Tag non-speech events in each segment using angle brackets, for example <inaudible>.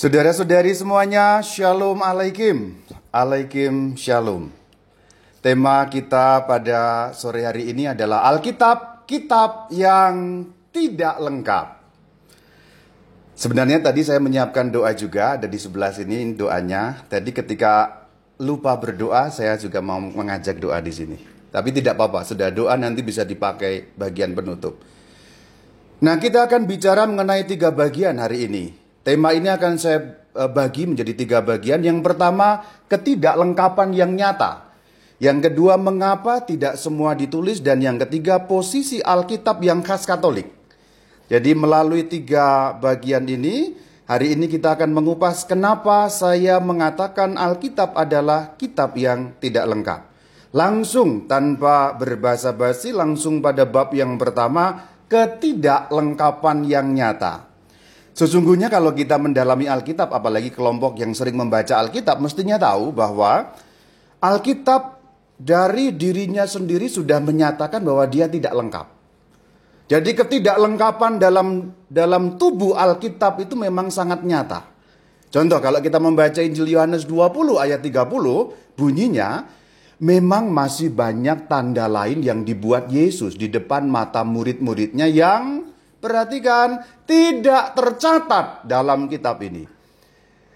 Saudara-saudari semuanya, Shalom Alaikum. Alaikum Shalom. Tema kita pada sore hari ini adalah Alkitab, kitab yang tidak lengkap. Sebenarnya tadi saya menyiapkan doa juga, ada di sebelah sini doanya. Tadi ketika lupa berdoa, saya juga mau mengajak doa di sini. Tapi tidak apa-apa, sudah doa nanti bisa dipakai bagian penutup. Nah, kita akan bicara mengenai tiga bagian hari ini. Tema ini akan saya eh, bagi menjadi tiga bagian. Yang pertama, ketidaklengkapan yang nyata. Yang kedua, mengapa tidak semua ditulis. Dan yang ketiga, posisi Alkitab yang khas Katolik. Jadi melalui tiga bagian ini, hari ini kita akan mengupas kenapa saya mengatakan Alkitab adalah kitab yang tidak lengkap. Langsung tanpa berbahasa basi, langsung pada bab yang pertama, ketidaklengkapan yang nyata. Sesungguhnya kalau kita mendalami Alkitab, apalagi kelompok yang sering membaca Alkitab, mestinya tahu bahwa Alkitab dari dirinya sendiri sudah menyatakan bahwa dia tidak lengkap. Jadi ketidaklengkapan dalam dalam tubuh Alkitab itu memang sangat nyata. Contoh kalau kita membaca Injil Yohanes 20 ayat 30 bunyinya memang masih banyak tanda lain yang dibuat Yesus di depan mata murid-muridnya yang Perhatikan, tidak tercatat dalam kitab ini.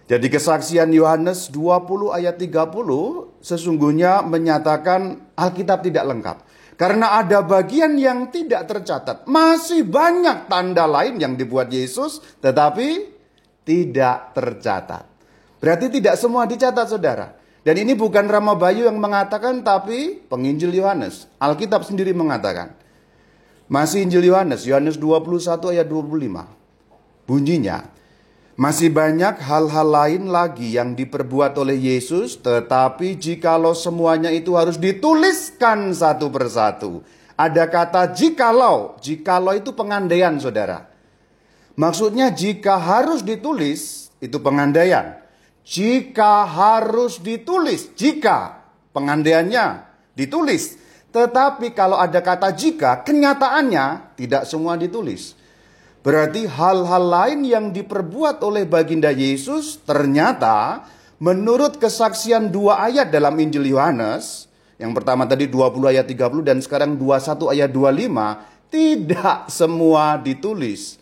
Jadi kesaksian Yohanes 20 ayat 30 sesungguhnya menyatakan Alkitab tidak lengkap. Karena ada bagian yang tidak tercatat. Masih banyak tanda lain yang dibuat Yesus tetapi tidak tercatat. Berarti tidak semua dicatat saudara. Dan ini bukan Rama Bayu yang mengatakan tapi penginjil Yohanes. Alkitab sendiri mengatakan. Masih Injil Yohanes, Yohanes 21 ayat 25. Bunyinya, masih banyak hal-hal lain lagi yang diperbuat oleh Yesus, tetapi jikalau semuanya itu harus dituliskan satu persatu. Ada kata jikalau, jikalau itu pengandaian saudara. Maksudnya jika harus ditulis, itu pengandaian. Jika harus ditulis, jika pengandaiannya ditulis, tetapi kalau ada kata jika, kenyataannya tidak semua ditulis. Berarti hal-hal lain yang diperbuat oleh baginda Yesus ternyata menurut kesaksian dua ayat dalam Injil Yohanes, yang pertama tadi 20 ayat 30 dan sekarang 21 ayat 25, tidak semua ditulis.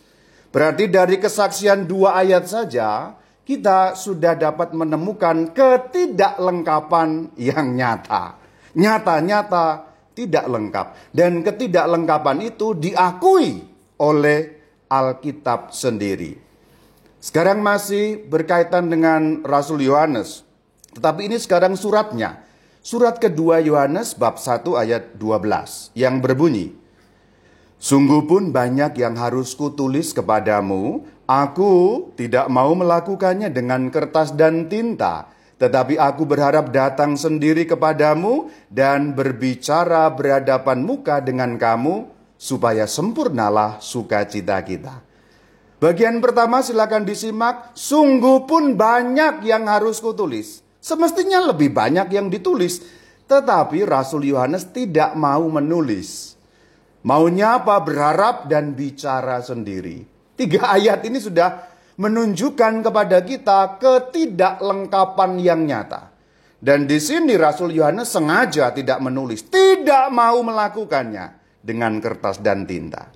Berarti dari kesaksian dua ayat saja, kita sudah dapat menemukan ketidaklengkapan yang nyata. Nyata-nyata tidak lengkap. Dan ketidaklengkapan itu diakui oleh Alkitab sendiri. Sekarang masih berkaitan dengan Rasul Yohanes. Tetapi ini sekarang suratnya. Surat kedua Yohanes bab 1 ayat 12 yang berbunyi. Sungguh pun banyak yang harus kutulis kepadamu, aku tidak mau melakukannya dengan kertas dan tinta, tetapi aku berharap datang sendiri kepadamu dan berbicara berhadapan muka dengan kamu, supaya sempurnalah sukacita kita. Bagian pertama silakan disimak, sungguh pun banyak yang harus kutulis. Semestinya lebih banyak yang ditulis, tetapi Rasul Yohanes tidak mau menulis. Maunya apa? Berharap dan bicara sendiri. Tiga ayat ini sudah menunjukkan kepada kita ketidaklengkapan yang nyata. Dan di sini Rasul Yohanes sengaja tidak menulis, tidak mau melakukannya dengan kertas dan tinta.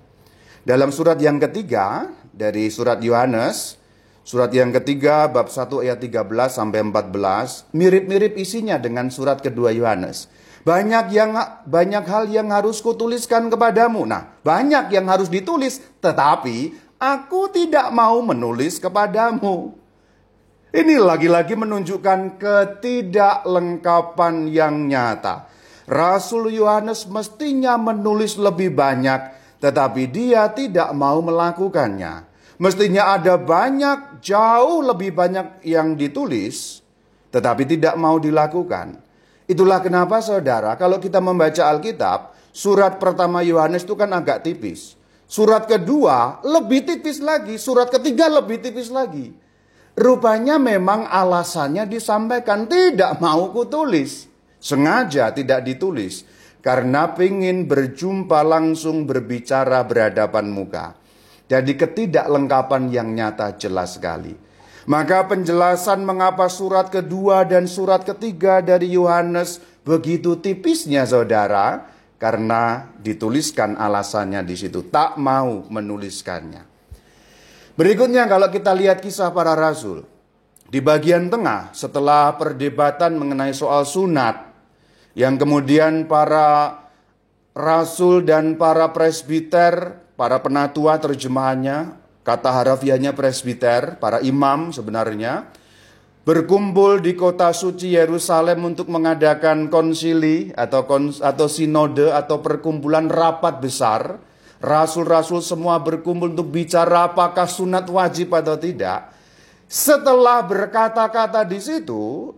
Dalam surat yang ketiga dari surat Yohanes, surat yang ketiga bab 1 ayat 13 sampai 14, mirip-mirip isinya dengan surat kedua Yohanes. Banyak yang banyak hal yang harus kutuliskan kepadamu. Nah, banyak yang harus ditulis, tetapi Aku tidak mau menulis kepadamu. Ini lagi-lagi menunjukkan ketidaklengkapan yang nyata. Rasul Yohanes mestinya menulis lebih banyak, tetapi dia tidak mau melakukannya. Mestinya ada banyak, jauh lebih banyak yang ditulis, tetapi tidak mau dilakukan. Itulah kenapa saudara, kalau kita membaca Alkitab, surat pertama Yohanes itu kan agak tipis. Surat kedua lebih tipis lagi, surat ketiga lebih tipis lagi. Rupanya memang alasannya disampaikan tidak mau kutulis. Sengaja tidak ditulis. Karena ingin berjumpa langsung berbicara berhadapan muka. Jadi ketidaklengkapan yang nyata jelas sekali. Maka penjelasan mengapa surat kedua dan surat ketiga dari Yohanes begitu tipisnya saudara, karena dituliskan alasannya di situ, tak mau menuliskannya. Berikutnya kalau kita lihat kisah para rasul, di bagian tengah setelah perdebatan mengenai soal sunat, yang kemudian para rasul dan para presbiter, para penatua terjemahannya Kata harafiahnya presbiter, para imam sebenarnya, berkumpul di kota suci Yerusalem untuk mengadakan konsili atau kons, atau sinode atau perkumpulan rapat besar. Rasul-rasul semua berkumpul untuk bicara apakah sunat wajib atau tidak. Setelah berkata-kata di situ,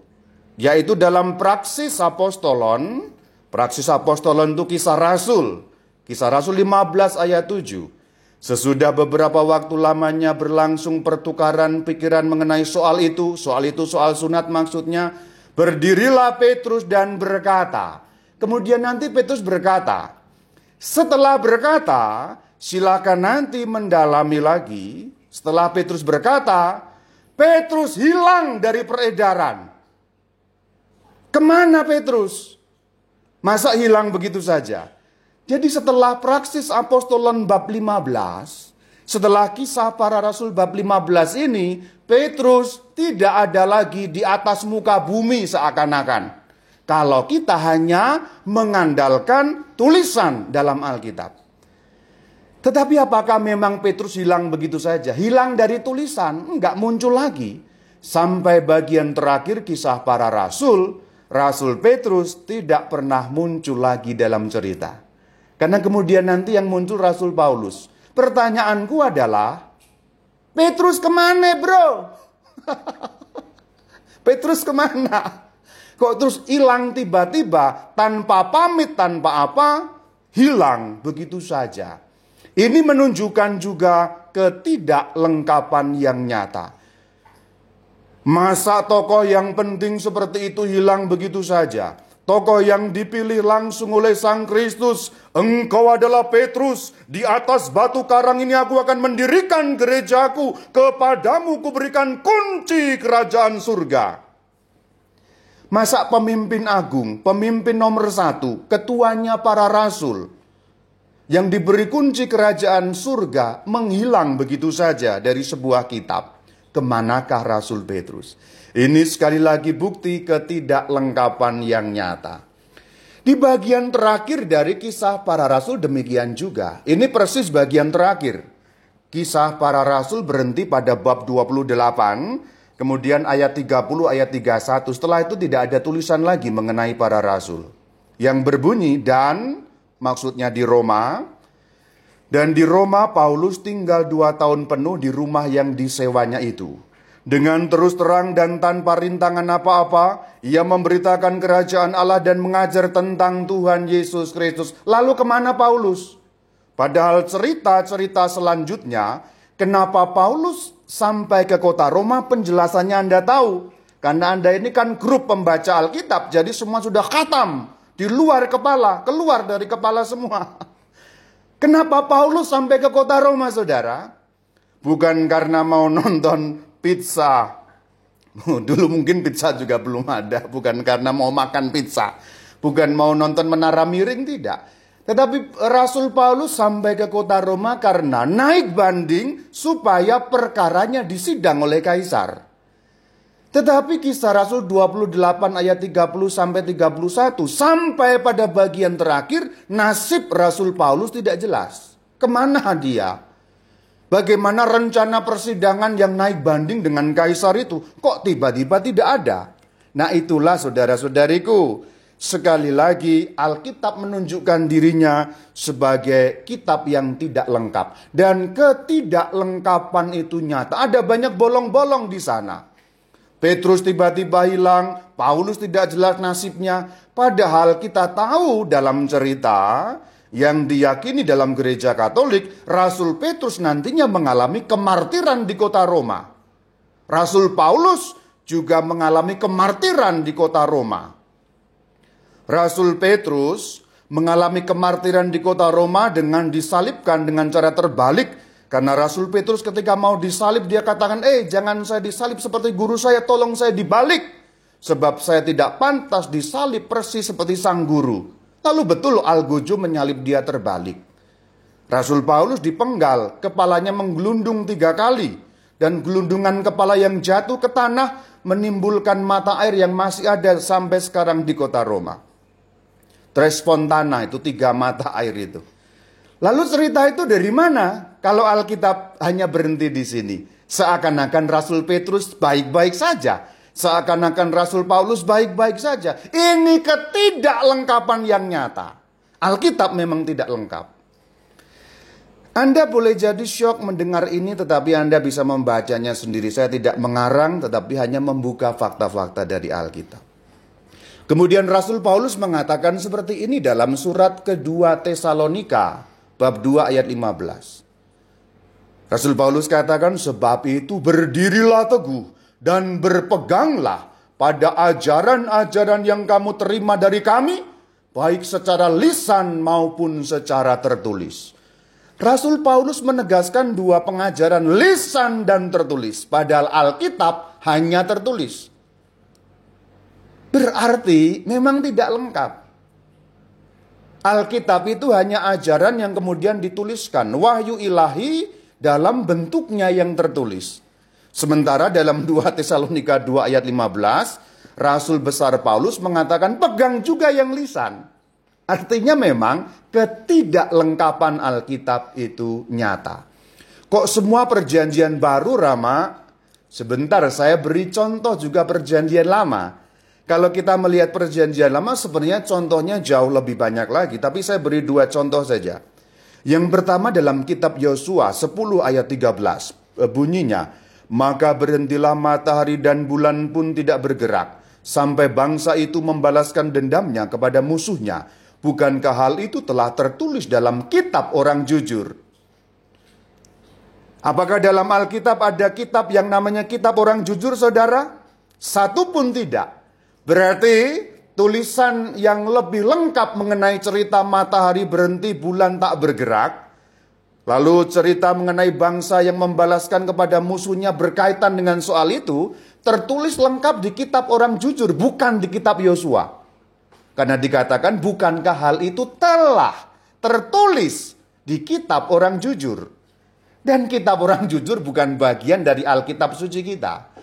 yaitu dalam praksis apostolon, praksis apostolon itu kisah rasul, kisah rasul 15 ayat 7. Sesudah beberapa waktu lamanya berlangsung pertukaran pikiran mengenai soal itu, soal itu soal sunat maksudnya, berdirilah Petrus dan berkata. Kemudian nanti Petrus berkata, setelah berkata, silakan nanti mendalami lagi. Setelah Petrus berkata, Petrus hilang dari peredaran. Ke mana Petrus? Masa hilang begitu saja? Jadi setelah praksis apostolan bab 15, setelah kisah para rasul bab 15 ini, Petrus tidak ada lagi di atas muka bumi seakan-akan. Kalau kita hanya mengandalkan tulisan dalam Alkitab. Tetapi apakah memang Petrus hilang begitu saja? Hilang dari tulisan, enggak muncul lagi. Sampai bagian terakhir kisah para rasul, Rasul Petrus tidak pernah muncul lagi dalam cerita. Karena kemudian nanti yang muncul Rasul Paulus. Pertanyaanku adalah, Petrus ke mana bro? <laughs> Petrus ke mana? Kok terus hilang tiba-tiba tanpa pamit, tanpa apa? Hilang begitu saja. Ini menunjukkan juga ketidaklengkapan yang nyata. Masa tokoh yang penting seperti itu hilang begitu saja? Tokoh yang dipilih langsung oleh Sang Kristus. Engkau adalah Petrus. Di atas batu karang ini aku akan mendirikan gerejaku. Kepadamu kuberikan kunci kerajaan surga. Masa pemimpin agung, pemimpin nomor satu, ketuanya para rasul. Yang diberi kunci kerajaan surga menghilang begitu saja dari sebuah kitab. Ke manakah Rasul Petrus? Ini sekali lagi bukti ketidaklengkapan yang nyata. Di bagian terakhir dari kisah para rasul demikian juga. Ini persis bagian terakhir. Kisah para rasul berhenti pada bab 28, kemudian ayat 30, ayat 31. Setelah itu tidak ada tulisan lagi mengenai para rasul. Yang berbunyi dan maksudnya di Roma, dan di Roma Paulus tinggal dua tahun penuh di rumah yang disewanya itu. Dengan terus terang dan tanpa rintangan apa-apa, ia memberitakan kerajaan Allah dan mengajar tentang Tuhan Yesus Kristus. Lalu ke mana Paulus? Padahal cerita-cerita selanjutnya, kenapa Paulus sampai ke kota Roma penjelasannya Anda tahu. Karena Anda ini kan grup pembaca Alkitab, jadi semua sudah khatam. Di luar kepala, keluar dari kepala semua. <laughs> Kenapa Paulus sampai ke kota Roma, saudara? Bukan karena mau nonton pizza. <laughs> Dulu mungkin pizza juga belum ada, bukan karena mau makan pizza, bukan mau nonton menara miring tidak. Tetapi Rasul Paulus sampai ke kota Roma karena naik banding supaya perkaranya disidang oleh kaisar. Tetapi kisah Rasul 28 ayat 30 sampai 31 sampai pada bagian terakhir nasib Rasul Paulus tidak jelas. Ke mana dia? Bagaimana rencana persidangan yang naik banding dengan kaisar itu? Kok tiba-tiba tidak ada? Nah itulah saudara-saudariku. Sekali lagi Alkitab menunjukkan dirinya sebagai kitab yang tidak lengkap. Dan ketidaklengkapan itu nyata. Ada banyak bolong-bolong di sana. Petrus tiba-tiba hilang, Paulus tidak jelas nasibnya. Padahal kita tahu dalam cerita yang diyakini dalam gereja Katolik, Rasul Petrus nantinya mengalami kemartiran di kota Roma. Rasul Paulus juga mengalami kemartiran di kota Roma. Rasul Petrus mengalami kemartiran di kota Roma dengan disalibkan dengan cara terbalik Karena Rasul Petrus ketika mau disalib dia katakan, "Eh, jangan saya disalib seperti guru saya, tolong saya dibalik. Sebab saya tidak pantas disalib persis seperti sang guru." Lalu betul Algojo menyalib dia terbalik. Rasul Paulus dipenggal, kepalanya menggelundung tiga kali. Dan gelundungan kepala yang jatuh ke tanah menimbulkan mata air yang masih ada sampai sekarang di kota Roma. Tres Fontana itu tiga mata air itu. Lalu cerita itu dari mana? Kalau Alkitab hanya berhenti di sini. Seakan-akan Rasul Petrus baik-baik saja. Seakan-akan Rasul Paulus baik-baik saja. Ini ketidaklengkapan yang nyata. Alkitab memang tidak lengkap. Anda boleh jadi syok mendengar ini tetapi Anda bisa membacanya sendiri. Saya tidak mengarang tetapi hanya membuka fakta-fakta dari Alkitab. Kemudian Rasul Paulus mengatakan seperti ini dalam surat kedua Tesalonika bab 2 ayat 15. Rasul Paulus katakan sebab itu berdirilah teguh dan berpeganglah pada ajaran-ajaran yang kamu terima dari kami baik secara lisan maupun secara tertulis. Rasul Paulus menegaskan dua pengajaran lisan dan tertulis padahal Alkitab hanya tertulis. Berarti memang tidak lengkap. Alkitab itu hanya ajaran yang kemudian dituliskan. Wahyu ilahi dalam bentuknya yang tertulis. Sementara dalam 2 Tesalonika 2 ayat 15, Rasul besar Paulus mengatakan pegang juga yang lisan. Artinya memang ketidaklengkapan Alkitab itu nyata. Kok semua perjanjian baru Rama? Sebentar saya beri contoh juga perjanjian lama. Kalau kita melihat perjanjian lama sebenarnya contohnya jauh lebih banyak lagi. Tapi saya beri dua contoh saja. Yang pertama dalam kitab Yosua 10 ayat 13. Eh, bunyinya, maka berhentilah matahari dan bulan pun tidak bergerak. Sampai bangsa itu membalaskan dendamnya kepada musuhnya. Bukankah hal itu telah tertulis dalam kitab orang jujur? Apakah dalam Alkitab ada kitab yang namanya kitab orang jujur saudara? Satu pun tidak. Berarti tulisan yang lebih lengkap mengenai cerita matahari berhenti, bulan tak bergerak. Lalu cerita mengenai bangsa yang membalaskan kepada musuhnya berkaitan dengan soal itu tertulis lengkap di kitab orang jujur, bukan di kitab Yosua. Karena dikatakan bukankah hal itu telah tertulis di kitab orang jujur. Dan kitab orang jujur bukan bagian dari Alkitab suci kita.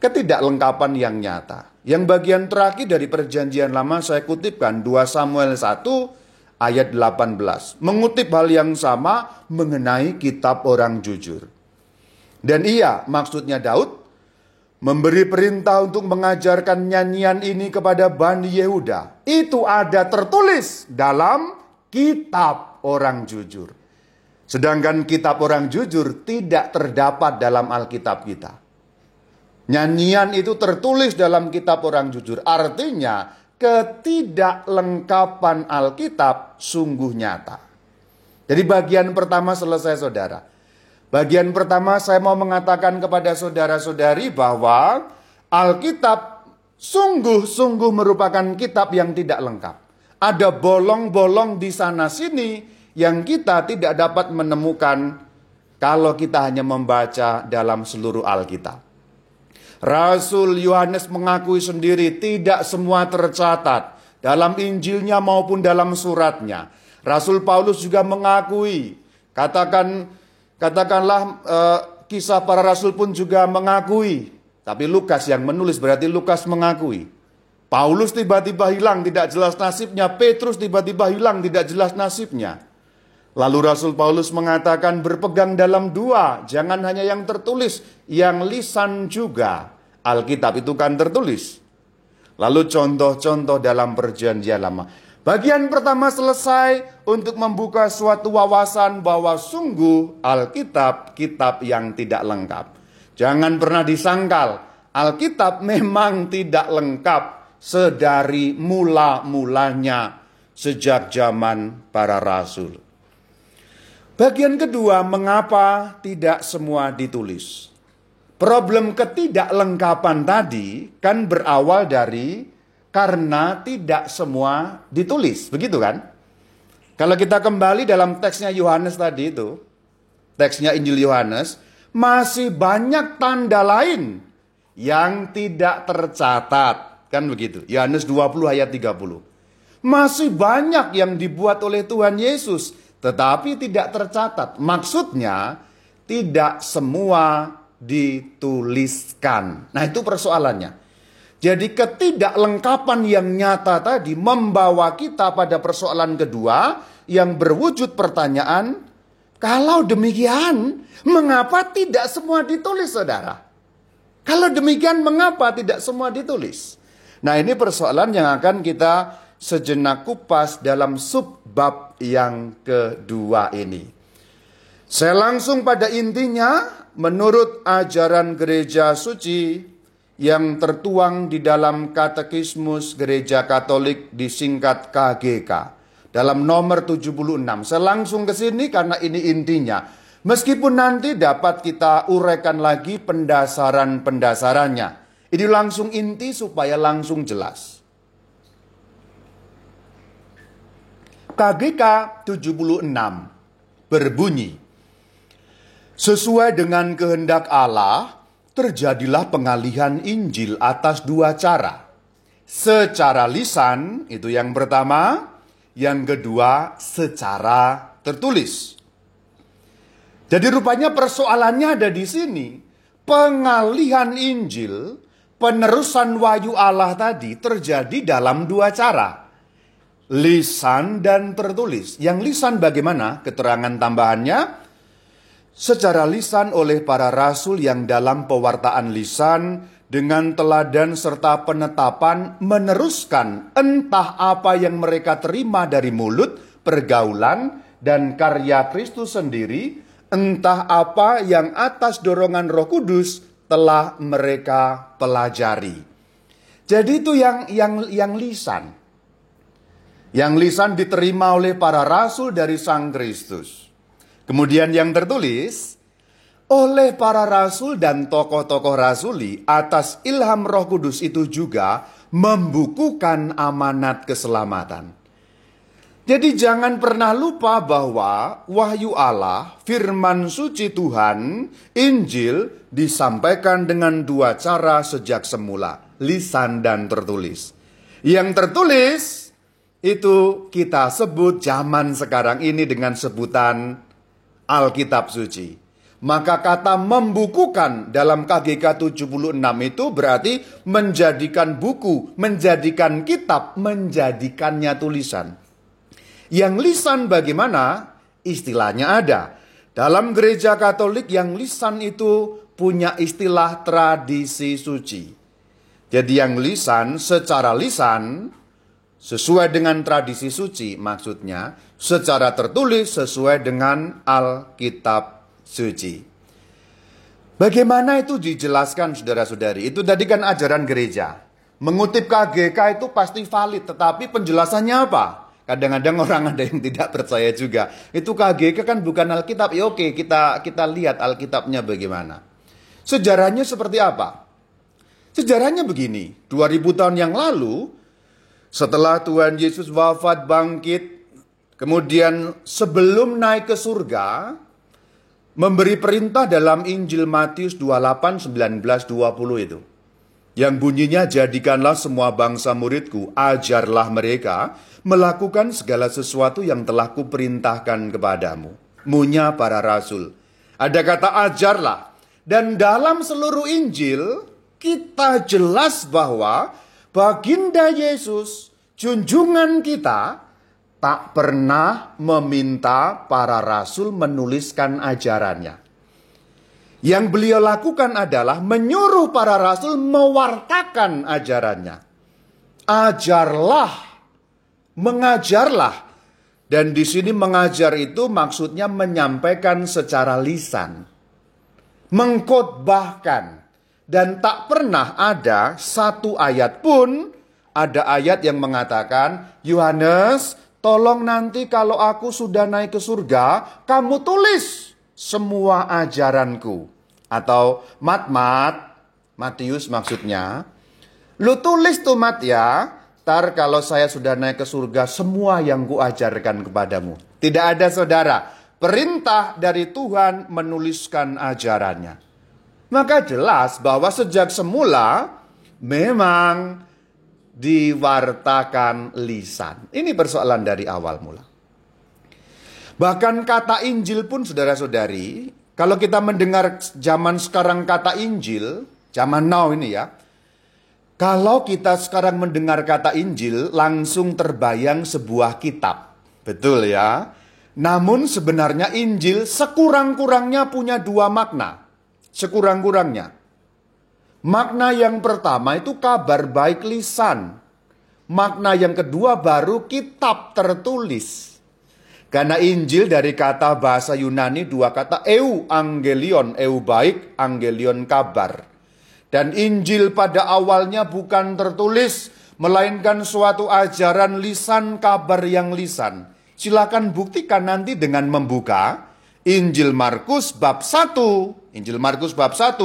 Ketidaklengkapan yang nyata. Yang bagian terakhir dari perjanjian lama saya kutipkan 2 Samuel 1 ayat 18. Mengutip hal yang sama mengenai kitab orang jujur. Dan iya maksudnya Daud memberi perintah untuk mengajarkan nyanyian ini kepada Bani Yehuda. Itu ada tertulis dalam kitab orang jujur. Sedangkan kitab orang jujur tidak terdapat dalam Alkitab kita. Nyanyian itu tertulis dalam kitab orang jujur. Artinya ketidaklengkapan Alkitab sungguh nyata. Jadi bagian pertama selesai saudara. Bagian pertama saya mau mengatakan kepada saudara-saudari bahwa Alkitab sungguh-sungguh merupakan kitab yang tidak lengkap. Ada bolong-bolong di sana sini yang kita tidak dapat menemukan kalau kita hanya membaca dalam seluruh Alkitab. Rasul Yohanes mengakui sendiri tidak semua tercatat dalam Injilnya maupun dalam suratnya. Rasul Paulus juga mengakui, katakan katakanlah uh, kisah para rasul pun juga mengakui. Tapi Lukas yang menulis berarti Lukas mengakui. Paulus tiba-tiba hilang tidak jelas nasibnya, Petrus tiba-tiba hilang tidak jelas nasibnya. Lalu Rasul Paulus mengatakan berpegang dalam dua, jangan hanya yang tertulis, yang lisan juga. Alkitab itu kan tertulis. Lalu contoh-contoh dalam perjanjian lama. Bagian pertama selesai untuk membuka suatu wawasan bahwa sungguh Alkitab kitab yang tidak lengkap. Jangan pernah disangkal, Alkitab <laughs> memang tidak lengkap sedari mula-mulanya sejak zaman para rasul. Bagian kedua, mengapa tidak semua ditulis? Problem ketidaklengkapan tadi kan berawal dari karena tidak semua ditulis, begitu kan? Kalau kita kembali dalam teksnya Yohanes tadi itu, teksnya Injil Yohanes, masih banyak tanda lain yang tidak tercatat. Kan begitu. Yohanes 20 ayat 30. Masih banyak yang dibuat oleh Tuhan Yesus, tetapi tidak tercatat. Maksudnya, tidak semua dituliskan. Nah, itu persoalannya. Jadi ketidaklengkapan yang nyata tadi membawa kita pada persoalan kedua yang berwujud pertanyaan, kalau demikian, mengapa tidak semua ditulis, saudara? Kalau demikian, mengapa tidak semua ditulis? Nah, ini persoalan yang akan kita sejenak kupas dalam subbab yang kedua ini. Saya langsung pada intinya, menurut ajaran gereja suci, yang tertuang di dalam Katekismus Gereja Katolik disingkat KGK dalam nomor 76. Saya langsung ke sini karena ini intinya. Meskipun nanti dapat kita uraikan lagi pendasaran-pendasarannya. Ini langsung inti supaya langsung jelas. KGK 76 berbunyi, Sesuai dengan kehendak Allah, terjadilah pengalihan Injil atas dua cara. Secara lisan, itu yang pertama. Yang kedua, secara tertulis. Jadi rupanya persoalannya ada di sini. Pengalihan Injil, penerusan wahyu Allah tadi terjadi dalam dua cara. Lisan dan tertulis. Yang lisan bagaimana? Keterangan tambahannya, secara lisan oleh para rasul yang dalam pewartaan lisan dengan teladan serta penetapan meneruskan entah apa yang mereka terima dari mulut, pergaulan, dan karya Kristus sendiri, entah apa yang atas dorongan Roh Kudus telah mereka pelajari. Jadi itu yang yang yang lisan. Yang lisan diterima oleh para rasul dari Sang Kristus. Kemudian yang tertulis oleh para rasul dan tokoh-tokoh rasuli atas ilham Roh Kudus itu juga membukukan amanat keselamatan. Jadi jangan pernah lupa bahwa wahyu Allah, firman suci Tuhan, Injil disampaikan dengan dua cara sejak semula, lisan dan tertulis. Yang tertulis itu kita sebut zaman sekarang ini dengan sebutan Alkitab suci. Maka kata membukukan dalam KGK 76 itu berarti menjadikan buku, menjadikan kitab, menjadikannya tulisan. Yang lisan bagaimana? Istilahnya ada. Dalam gereja Katolik yang lisan itu punya istilah tradisi suci. Jadi yang lisan secara lisan sesuai dengan tradisi suci maksudnya secara tertulis sesuai dengan Alkitab suci. Bagaimana itu dijelaskan saudara-saudari? Itu tadi kan ajaran gereja. Mengutip KGK itu pasti valid, tetapi penjelasannya apa? Kadang-kadang <laughs> orang ada yang tidak percaya juga. Itu KGK kan bukan Alkitab. Ya oke, kita kita lihat Alkitabnya bagaimana. Sejarahnya seperti apa? Sejarahnya begini, 2000 tahun yang lalu setelah Tuhan Yesus wafat bangkit Kemudian sebelum naik ke surga, memberi perintah dalam Injil Matius 28, 19, 20 itu. Yang bunyinya jadikanlah semua bangsa muridku, ajarlah mereka melakukan segala sesuatu yang telah kuperintahkan kepadamu. Munya para rasul. Ada kata ajarlah. Dan dalam seluruh Injil, kita jelas bahwa baginda Yesus, junjungan kita, tak pernah meminta para rasul menuliskan ajarannya. Yang beliau lakukan adalah menyuruh para rasul mewartakan ajarannya. Ajarlah, mengajarlah. Dan di sini mengajar itu maksudnya menyampaikan secara lisan. Mengkotbahkan. Dan tak pernah ada satu ayat pun ada ayat yang mengatakan, Yohanes, Tolong nanti kalau aku sudah naik ke surga, kamu tulis semua ajaranku. Atau mat-mat, Matius maksudnya. Lu tulis tuh mat ya, tar kalau saya sudah naik ke surga, semua yang ku ajarkan kepadamu. Tidak ada saudara, perintah dari Tuhan menuliskan ajarannya. Maka jelas bahwa sejak semula memang diwartakan lisan. Ini persoalan dari awal mula. Bahkan kata Injil pun saudara-saudari, kalau kita mendengar zaman sekarang kata Injil, zaman now ini ya, kalau kita sekarang mendengar kata Injil, langsung terbayang sebuah kitab. Betul ya? Namun sebenarnya Injil sekurang-kurangnya punya dua makna. Sekurang-kurangnya. Makna yang pertama itu kabar baik lisan. Makna yang kedua baru kitab tertulis. Karena Injil dari kata bahasa Yunani dua kata eu angelion, eu baik, angelion kabar. Dan Injil pada awalnya bukan tertulis, melainkan suatu ajaran lisan kabar yang lisan. Silakan buktikan nanti dengan membuka Injil Markus bab 1. Injil Markus bab 1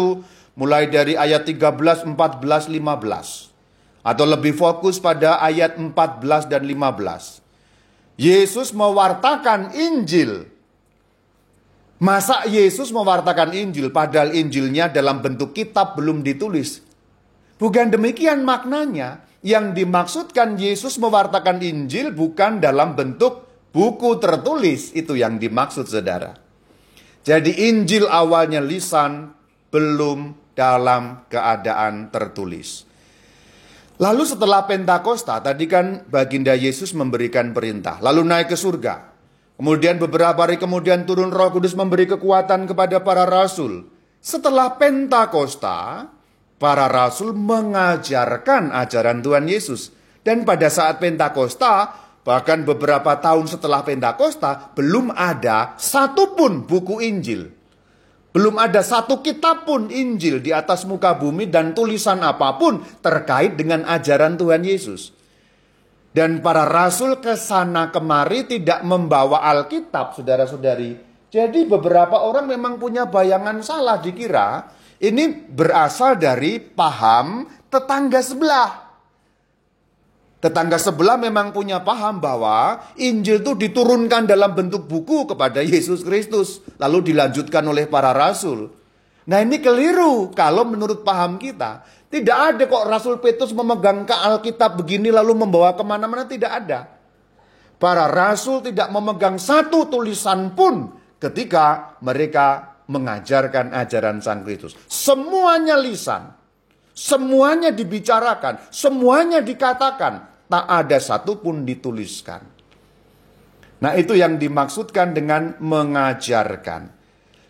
mulai dari ayat 13, 14, 15. Atau lebih fokus pada ayat 14 dan 15. Yesus mewartakan Injil. Masa Yesus mewartakan Injil padahal Injilnya dalam bentuk kitab belum ditulis? Bukan demikian maknanya. Yang dimaksudkan Yesus mewartakan Injil bukan dalam bentuk buku tertulis. Itu yang dimaksud saudara. Jadi Injil awalnya lisan belum dalam keadaan tertulis. Lalu setelah Pentakosta, tadi kan baginda Yesus memberikan perintah, lalu naik ke surga. Kemudian beberapa hari kemudian turun roh kudus memberi kekuatan kepada para rasul. Setelah Pentakosta, para rasul mengajarkan ajaran Tuhan Yesus. Dan pada saat Pentakosta, bahkan beberapa tahun setelah Pentakosta, belum ada satupun buku Injil belum ada satu kitab pun Injil di atas muka bumi dan tulisan apa pun terkait dengan ajaran Tuhan Yesus. Dan para rasul ke sana kemari tidak membawa Alkitab, saudara-saudari. Jadi beberapa orang memang punya bayangan salah dikira ini berasal dari paham tetangga sebelah. Tetangga sebelah memang punya paham bahwa Injil itu diturunkan dalam bentuk buku kepada Yesus Kristus. Lalu dilanjutkan oleh para rasul. Nah ini keliru kalau menurut paham kita. Tidak ada kok Rasul Petrus memegang ke Alkitab begini lalu membawa ke mana-mana. Tidak ada. Para rasul tidak memegang satu tulisan pun ketika mereka mengajarkan ajaran Sang Kristus. Semuanya lisan. Semuanya dibicarakan. Semuanya dikatakan tak ada satupun dituliskan. Nah itu yang dimaksudkan dengan mengajarkan.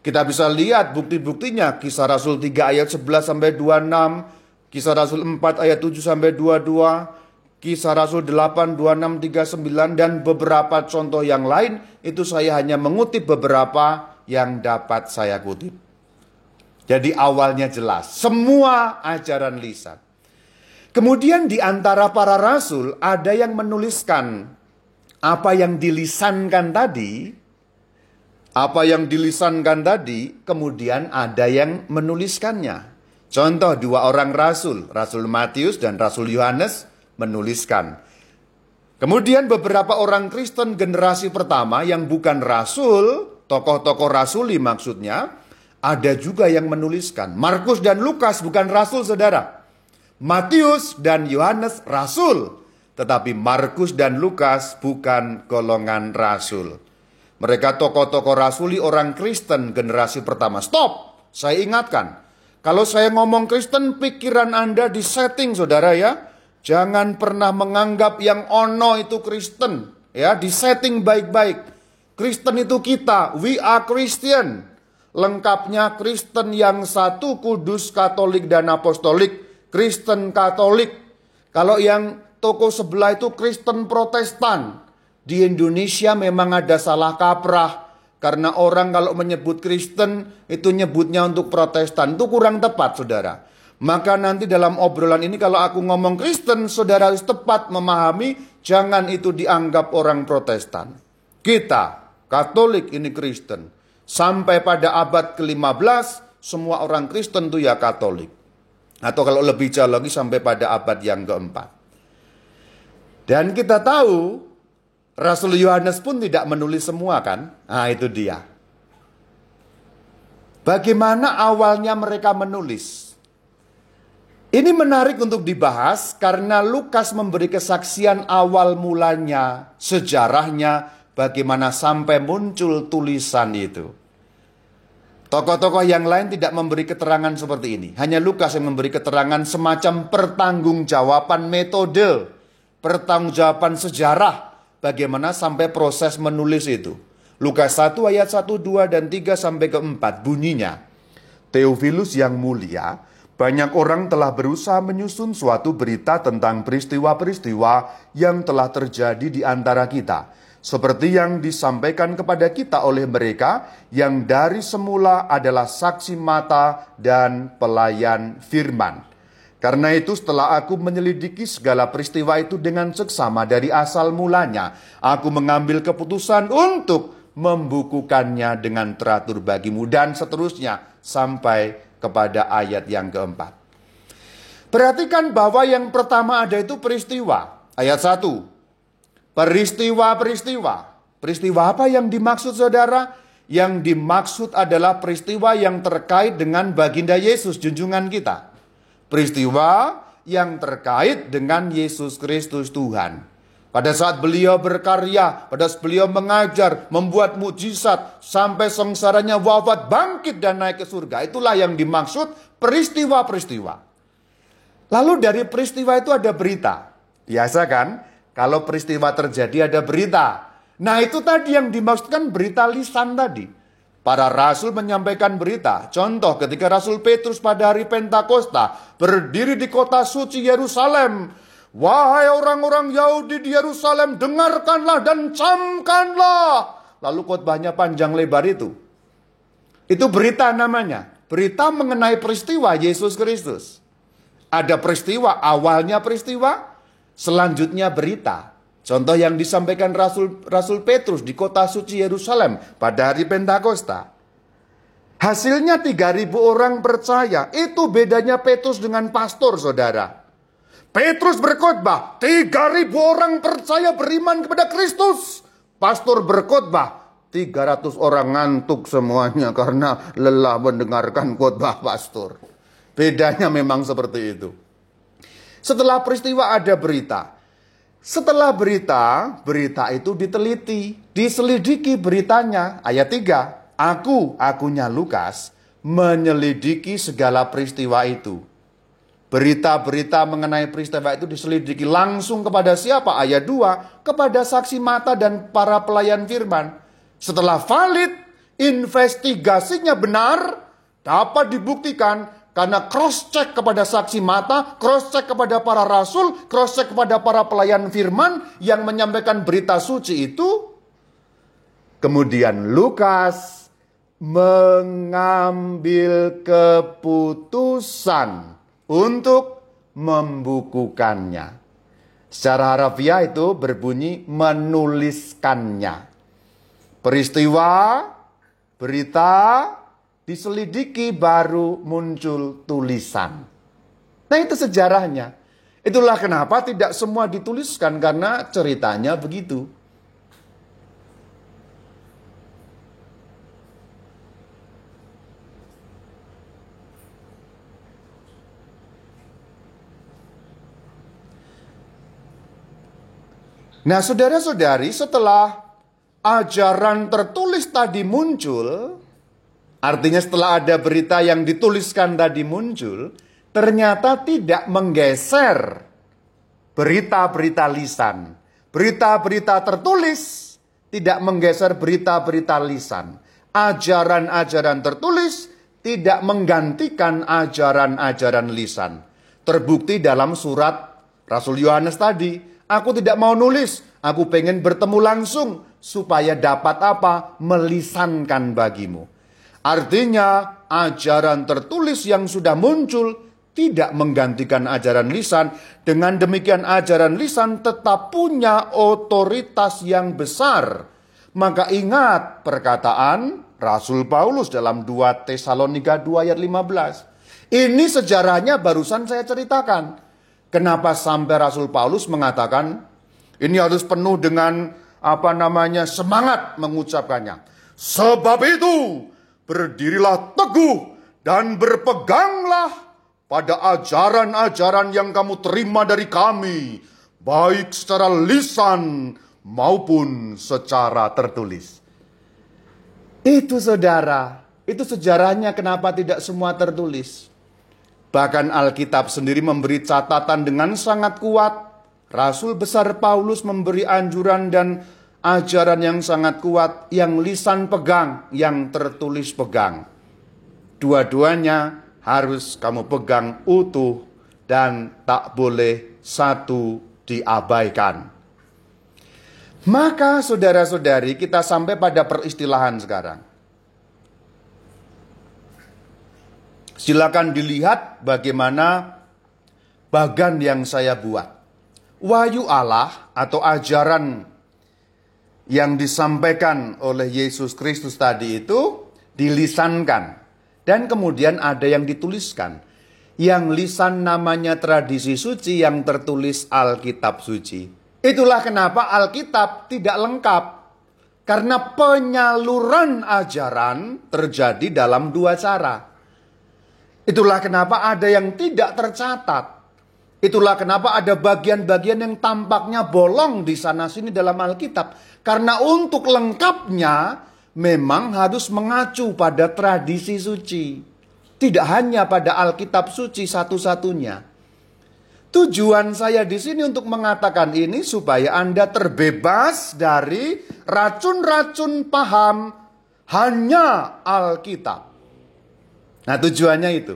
Kita bisa lihat bukti-buktinya kisah Rasul 3 ayat 11 sampai 26, kisah Rasul 4 ayat 7 sampai 22, kisah Rasul 8 26 39 dan beberapa contoh yang lain itu saya hanya mengutip beberapa yang dapat saya kutip. Jadi awalnya jelas, semua ajaran lisan. Kemudian di antara para rasul ada yang menuliskan apa yang dilisankan tadi, apa yang dilisankan tadi, kemudian ada yang menuliskannya. Contoh dua orang rasul, Rasul Matius dan Rasul Yohanes menuliskan. Kemudian beberapa orang Kristen generasi pertama yang bukan rasul, tokoh-tokoh rasuli maksudnya, ada juga yang menuliskan. Markus dan Lukas bukan rasul saudara. Matius dan Yohanes rasul, tetapi Markus dan Lukas bukan golongan rasul. Mereka tokoh-tokoh rasuli orang Kristen generasi pertama. Stop, saya ingatkan. Kalau saya ngomong Kristen, pikiran Anda disetting saudara ya. Jangan pernah menganggap yang ono itu Kristen. Ya, disetting baik-baik. Kristen itu kita, we are Christian. Lengkapnya Kristen yang satu, kudus, katolik, dan apostolik Kristen Katolik. Kalau yang toko sebelah itu Kristen Protestan. Di Indonesia memang ada salah kaprah. Karena orang kalau menyebut Kristen itu nyebutnya untuk Protestan. Itu kurang tepat saudara. Maka nanti dalam obrolan ini kalau aku ngomong Kristen, saudara harus tepat memahami jangan itu dianggap orang Protestan. Kita, Katolik ini Kristen. Sampai pada abad ke-15, semua orang Kristen itu ya Katolik. Atau kalau lebih jauh lagi sampai pada abad yang keempat. Dan kita tahu Rasul Yohanes pun tidak menulis semua kan? Nah itu dia. Bagaimana awalnya mereka menulis? Ini menarik untuk dibahas karena Lukas memberi kesaksian awal mulanya, sejarahnya, bagaimana sampai muncul tulisan itu. Tokoh-tokoh yang lain tidak memberi keterangan seperti ini. Hanya Lukas yang memberi keterangan semacam pertanggungjawaban metode, pertanggungjawaban sejarah bagaimana sampai proses menulis itu. Lukas 1 ayat 1, 2, dan 3 sampai ke 4 bunyinya. Theophilus yang mulia, banyak orang telah berusaha menyusun suatu berita tentang peristiwa-peristiwa yang telah terjadi di antara kita seperti yang disampaikan kepada kita oleh mereka yang dari semula adalah saksi mata dan pelayan firman. Karena itu setelah aku menyelidiki segala peristiwa itu dengan seksama dari asal mulanya, aku mengambil keputusan untuk membukukannya dengan teratur bagimu dan seterusnya sampai kepada ayat yang keempat. Perhatikan bahwa yang pertama ada itu peristiwa. Ayat 1. Peristiwa-peristiwa. Peristiwa apa yang dimaksud saudara? Yang dimaksud adalah peristiwa yang terkait dengan baginda Yesus, junjungan kita. Peristiwa yang terkait dengan Yesus Kristus Tuhan. Pada saat beliau berkarya, pada saat beliau mengajar, membuat mujizat, sampai sengsaranya wafat, bangkit dan naik ke surga. Itulah yang dimaksud peristiwa-peristiwa. Lalu dari peristiwa itu ada berita. Biasa kan? Kalau peristiwa terjadi ada berita. Nah itu tadi yang dimaksudkan berita lisan tadi. Para rasul menyampaikan berita. Contoh ketika Rasul Petrus pada hari Pentakosta berdiri di kota suci Yerusalem. Wahai orang-orang Yahudi di Yerusalem, dengarkanlah dan camkanlah. Lalu khotbahnya panjang lebar itu. Itu berita namanya. Berita mengenai peristiwa Yesus Kristus. Ada peristiwa, awalnya peristiwa, Selanjutnya berita. Contoh yang disampaikan Rasul Rasul Petrus di kota suci Yerusalem pada hari Pentakosta. Hasilnya 3000 orang percaya. Itu bedanya Petrus dengan pastor, Saudara. Petrus berkhotbah, 3000 orang percaya beriman kepada Kristus. Pastor berkhotbah, 300 orang ngantuk semuanya karena lelah mendengarkan khotbah pastor. Bedanya memang seperti itu. Setelah peristiwa ada berita. Setelah berita, berita itu diteliti, diselidiki beritanya. Ayat 3, aku, akunya Lukas, menyelidiki segala peristiwa itu. Berita-berita mengenai peristiwa itu diselidiki langsung kepada siapa? Ayat 2, kepada saksi mata dan para pelayan firman. Setelah valid, investigasinya benar, dapat dibuktikan karena cross check kepada saksi mata, cross check kepada para rasul, cross check kepada para pelayan firman yang menyampaikan berita suci itu. Kemudian Lukas mengambil keputusan untuk membukukannya. Secara harafiah itu berbunyi menuliskannya. Peristiwa, berita, diselidiki baru muncul tulisan. Nah itu sejarahnya. Itulah kenapa tidak semua dituliskan karena ceritanya begitu. Nah, saudara-saudari, setelah ajaran tertulis tadi muncul, Artinya setelah ada berita yang dituliskan tadi muncul, ternyata tidak menggeser berita-berita lisan. Berita-berita tertulis tidak menggeser berita-berita lisan. Ajaran-ajaran tertulis tidak menggantikan ajaran-ajaran lisan. Terbukti dalam surat Rasul Yohanes tadi, aku tidak mau nulis, aku pengen bertemu langsung supaya dapat apa? Melisankan bagimu. Artinya, ajaran tertulis yang sudah muncul tidak menggantikan ajaran lisan. Dengan demikian, ajaran lisan tetap punya otoritas yang besar. Maka ingat perkataan Rasul Paulus dalam 2 Tesalonika 2 ayat 15. Ini sejarahnya barusan saya ceritakan. Kenapa sampai Rasul Paulus mengatakan ini harus penuh dengan apa namanya semangat mengucapkannya. Sebab itu berdirilah teguh dan berpeganglah pada ajaran-ajaran yang kamu terima dari kami, baik secara lisan maupun secara tertulis. Itu saudara, itu sejarahnya kenapa tidak semua tertulis. Bahkan Alkitab sendiri memberi catatan dengan sangat kuat. Rasul besar Paulus memberi anjuran dan ajaran yang sangat kuat, yang lisan pegang, yang tertulis pegang. Dua-duanya harus kamu pegang utuh dan tak boleh satu diabaikan. Maka saudara-saudari kita sampai pada peristilahan sekarang. Silakan dilihat bagaimana bagan yang saya buat. Wahyu Allah atau ajaran yang disampaikan oleh Yesus Kristus tadi itu dilisankan dan kemudian ada yang dituliskan. Yang lisan namanya tradisi suci yang tertulis Alkitab suci. Itulah kenapa Alkitab tidak lengkap. Karena penyaluran ajaran terjadi dalam dua cara. Itulah kenapa ada yang tidak tercatat. Itulah kenapa ada bagian-bagian yang tampaknya bolong di sana sini dalam Alkitab. Karena untuk lengkapnya memang harus mengacu pada tradisi suci. Tidak hanya pada Alkitab suci satu-satunya. Tujuan saya di sini untuk mengatakan ini supaya Anda terbebas dari racun-racun paham hanya Alkitab. Nah tujuannya itu.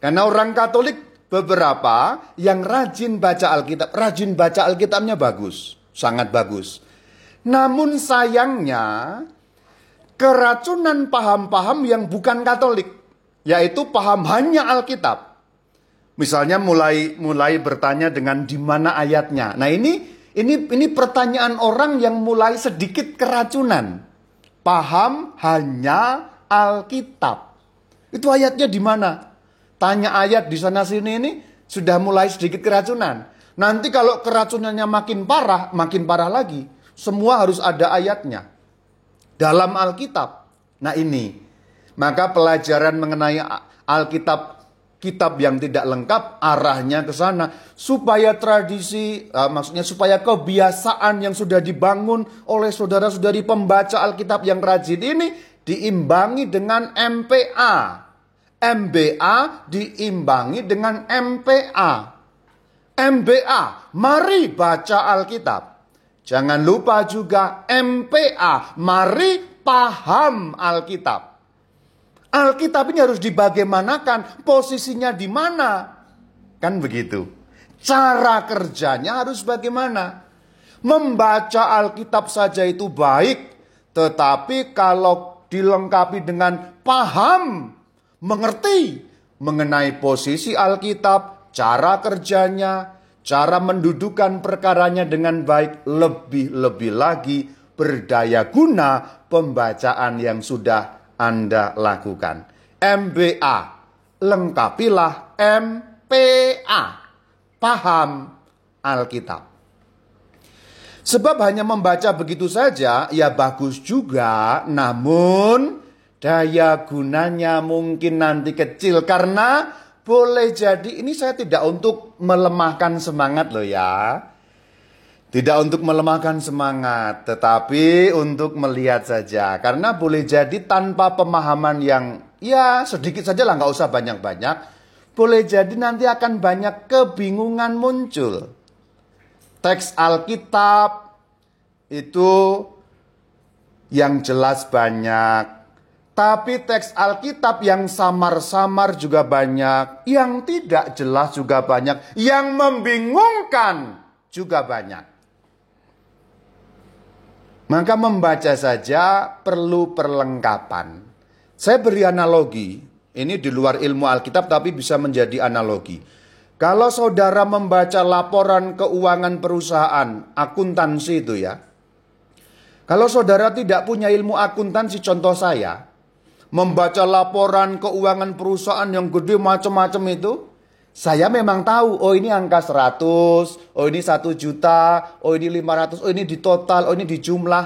Karena orang Katolik beberapa yang rajin baca Alkitab, rajin baca Alkitabnya bagus, sangat bagus. Namun sayangnya keracunan paham-paham yang bukan Katolik, yaitu paham hanya Alkitab. Misalnya mulai mulai bertanya dengan di mana ayatnya. Nah ini ini ini pertanyaan orang yang mulai sedikit keracunan. Paham hanya Alkitab. Itu ayatnya di mana? Tanya ayat di sana sini ini sudah mulai sedikit keracunan. Nanti kalau keracunannya makin parah, makin parah lagi. Semua harus ada ayatnya. Dalam Alkitab. Nah ini. Maka pelajaran mengenai Alkitab kitab yang tidak lengkap arahnya ke sana supaya tradisi uh, maksudnya supaya kebiasaan yang sudah dibangun oleh saudara-saudari pembaca Alkitab yang rajin ini diimbangi dengan MPA. MBA diimbangi dengan MPA. MBA, mari baca Alkitab. Jangan lupa juga MPA, mari paham Alkitab. Alkitab ini harus dibagaimanakan, posisinya di mana? Kan begitu. Cara kerjanya harus bagaimana? Membaca Alkitab saja itu baik, tetapi kalau dilengkapi dengan paham, mengerti mengenai posisi Alkitab, cara kerjanya, cara mendudukan perkaranya dengan baik, lebih-lebih lagi berdaya guna pembacaan yang sudah Anda lakukan. MBA, lengkapilah MPA, paham Alkitab. Sebab hanya membaca begitu saja ya bagus juga, namun daya gunanya mungkin nanti kecil karena boleh jadi ini saya tidak untuk melemahkan semangat loh ya. Tidak untuk melemahkan semangat, tetapi untuk melihat saja. Karena boleh jadi tanpa pemahaman yang ya sedikit saja lah nggak usah banyak-banyak. Boleh jadi nanti akan banyak kebingungan muncul teks Alkitab itu yang jelas banyak. Tapi teks Alkitab yang samar-samar juga banyak, yang tidak jelas juga banyak, yang membingungkan juga banyak. Maka membaca saja perlu perlengkapan. Saya beri analogi, ini di luar ilmu Alkitab tapi bisa menjadi analogi. Kalau saudara membaca laporan keuangan perusahaan, akuntansi itu ya. Kalau saudara tidak punya ilmu akuntansi, contoh saya, membaca laporan keuangan perusahaan yang gede macam-macam itu, Saya memang tahu, oh ini angka 100, oh ini 1 juta, oh ini 500, oh ini di total, oh ini di jumlah.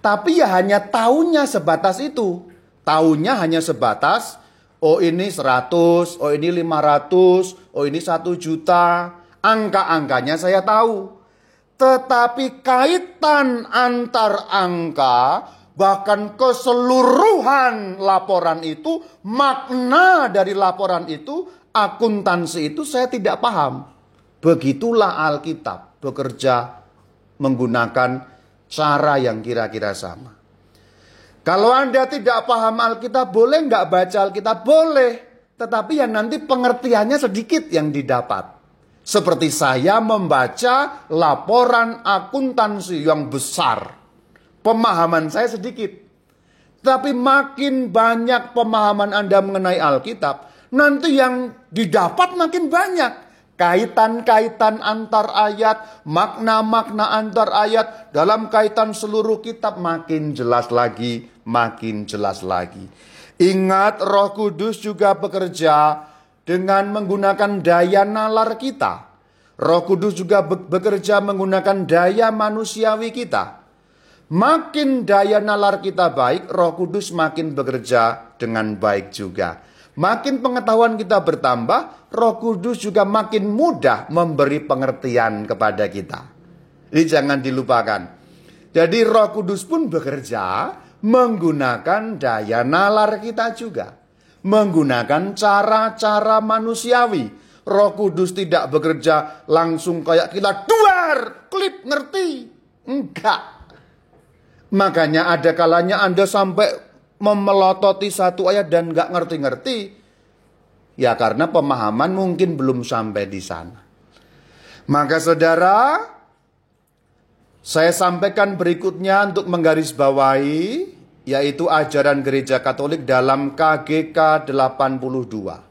Tapi ya hanya tahunya sebatas itu. Tahunya hanya sebatas, oh ini 100, oh ini 500, oh ini 1 juta. Angka-angkanya saya tahu. Tetapi kaitan antar angka, bahkan keseluruhan laporan itu, makna dari laporan itu akuntansi itu saya tidak paham. Begitulah Alkitab bekerja menggunakan cara yang kira-kira sama. Kalau Anda tidak paham Alkitab, boleh nggak baca Alkitab? Boleh. Tetapi yang nanti pengertiannya sedikit yang didapat. Seperti saya membaca laporan akuntansi yang besar. Pemahaman saya sedikit. Tapi makin banyak pemahaman Anda mengenai Alkitab, nanti yang didapat makin banyak. Kaitan-kaitan antar ayat, makna-makna antar ayat dalam kaitan seluruh kitab makin jelas lagi, makin jelas lagi. Ingat Roh Kudus juga bekerja dengan menggunakan daya nalar kita. Roh Kudus juga bekerja menggunakan daya manusiawi kita. Makin daya nalar kita baik, Roh Kudus makin bekerja dengan baik juga. Makin pengetahuan kita bertambah, Roh Kudus juga makin mudah memberi pengertian kepada kita. Ini jangan dilupakan. Jadi Roh Kudus pun bekerja menggunakan daya nalar kita juga. Menggunakan cara-cara manusiawi. Roh Kudus tidak bekerja langsung kayak kita duar, klip, ngerti. Enggak. Makanya ada kalanya Anda sampai memelototi satu ayat dan nggak ngerti-ngerti, ya karena pemahaman mungkin belum sampai di sana. Maka saudara, saya sampaikan berikutnya untuk menggarisbawahi, yaitu ajaran gereja katolik dalam KGK 82.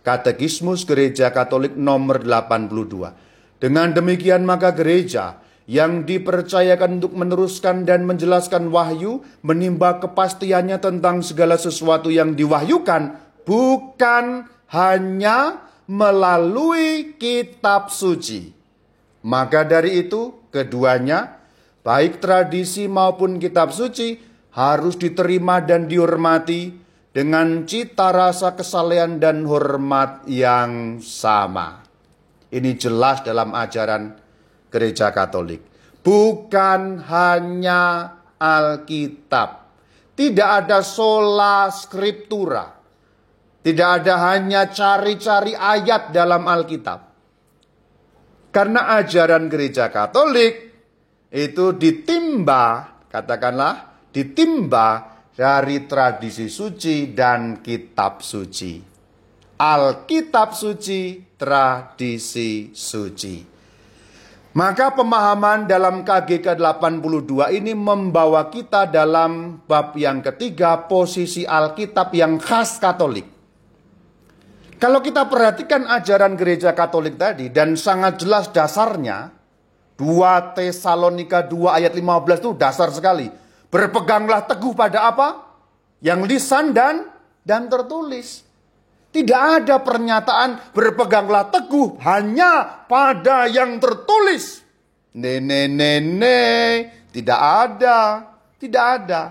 Katekismus Gereja Katolik nomor 82. Dengan demikian maka gereja yang dipercayakan untuk meneruskan dan menjelaskan wahyu, menimba kepastiannya tentang segala sesuatu yang diwahyukan, bukan hanya melalui kitab suci. Maka dari itu, keduanya, baik tradisi maupun kitab suci, harus diterima dan dihormati dengan cita rasa kesalehan dan hormat yang sama. Ini jelas dalam ajaran gereja Katolik. Bukan hanya Alkitab. Tidak ada sola scriptura. Tidak ada hanya cari-cari ayat dalam Alkitab. Karena ajaran gereja Katolik itu ditimba, katakanlah, ditimba dari tradisi suci dan kitab suci. Alkitab suci, tradisi suci. Maka pemahaman dalam KGK 82 ini membawa kita dalam bab yang ketiga posisi Alkitab yang khas Katolik. Kalau kita perhatikan ajaran gereja Katolik tadi dan sangat jelas dasarnya 2 Tesalonika 2 ayat 15 itu dasar sekali. Berpeganglah teguh pada apa? Yang lisan dan dan tertulis. Tidak ada pernyataan berpeganglah teguh hanya pada yang tertulis. Nene nene tidak ada, tidak ada.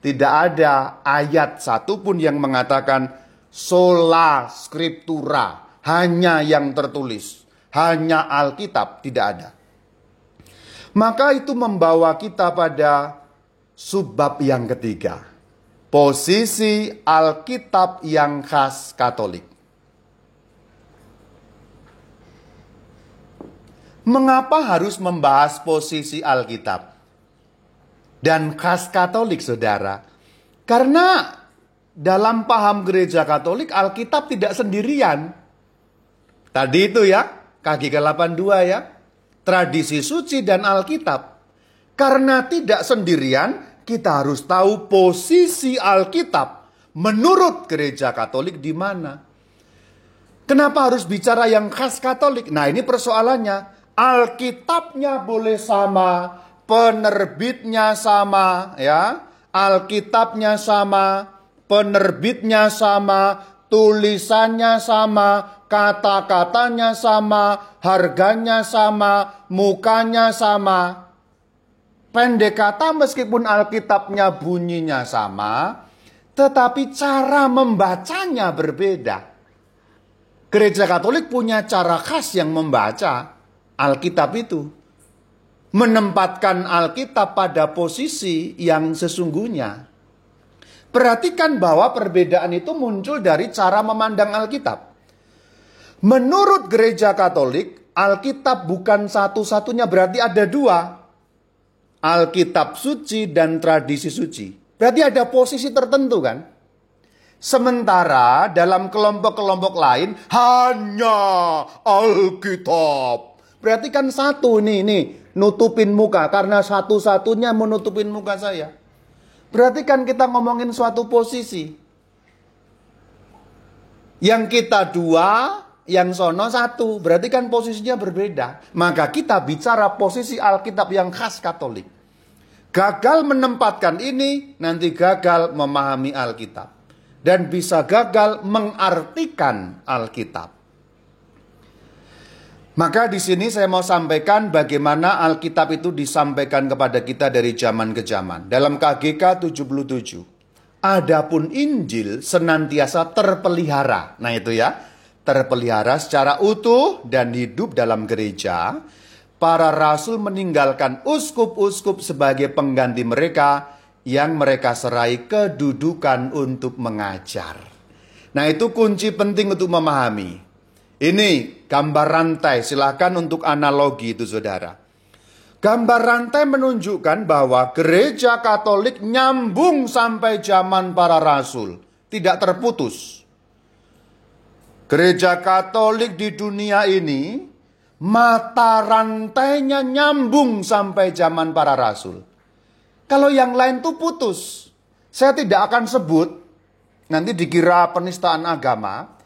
Tidak ada ayat satupun yang mengatakan sola scriptura, hanya yang tertulis, hanya Alkitab, tidak ada. Maka itu membawa kita pada subbab yang ketiga posisi Alkitab yang khas Katolik. Mengapa harus membahas posisi Alkitab dan khas Katolik, saudara? Karena dalam paham gereja Katolik, Alkitab tidak sendirian. Tadi itu ya, kaki ke-82 ya, tradisi suci dan Alkitab. Karena tidak sendirian, kita harus tahu posisi Alkitab menurut gereja Katolik di mana. Kenapa harus bicara yang khas Katolik? Nah, ini persoalannya. Alkitabnya boleh sama, penerbitnya sama, ya. Alkitabnya sama, penerbitnya sama, tulisannya sama, kata-katanya sama, harganya sama, mukanya sama. Pendek kata meskipun Alkitabnya bunyinya sama, tetapi cara membacanya berbeda. Gereja Katolik punya cara khas yang membaca Alkitab itu. Menempatkan Alkitab pada posisi yang sesungguhnya. Perhatikan bahwa perbedaan itu muncul dari cara memandang Alkitab. Menurut gereja Katolik, Alkitab bukan satu-satunya, berarti ada dua. Alkitab suci dan tradisi suci. Berarti ada posisi tertentu kan? Sementara dalam kelompok-kelompok lain hanya Alkitab. Berarti kan satu nih, nih nutupin muka karena satu-satunya menutupin muka saya. Berarti kan kita ngomongin suatu posisi. Yang kita dua, yang sono satu. Berarti kan posisinya berbeda. Maka kita bicara posisi Alkitab yang khas Katolik. Gagal menempatkan ini, nanti gagal memahami Alkitab. Dan bisa gagal mengartikan Alkitab. Maka di sini saya mau sampaikan bagaimana Alkitab itu disampaikan kepada kita dari zaman ke zaman. Dalam KGK 77. Adapun Injil senantiasa terpelihara. Nah itu ya, terpelihara secara utuh dan hidup dalam gereja. Para rasul meninggalkan uskup-uskup sebagai pengganti mereka yang mereka serai kedudukan untuk mengajar. Nah itu kunci penting untuk memahami. Ini gambar rantai, silakan untuk analogi itu saudara. Gambar rantai menunjukkan bahwa gereja Katolik nyambung sampai zaman para rasul, tidak terputus. Gereja Katolik di dunia ini mata rantainya nyambung sampai zaman para rasul. Kalau yang lain tuh putus. Saya tidak akan sebut nanti dikira penistaan agama,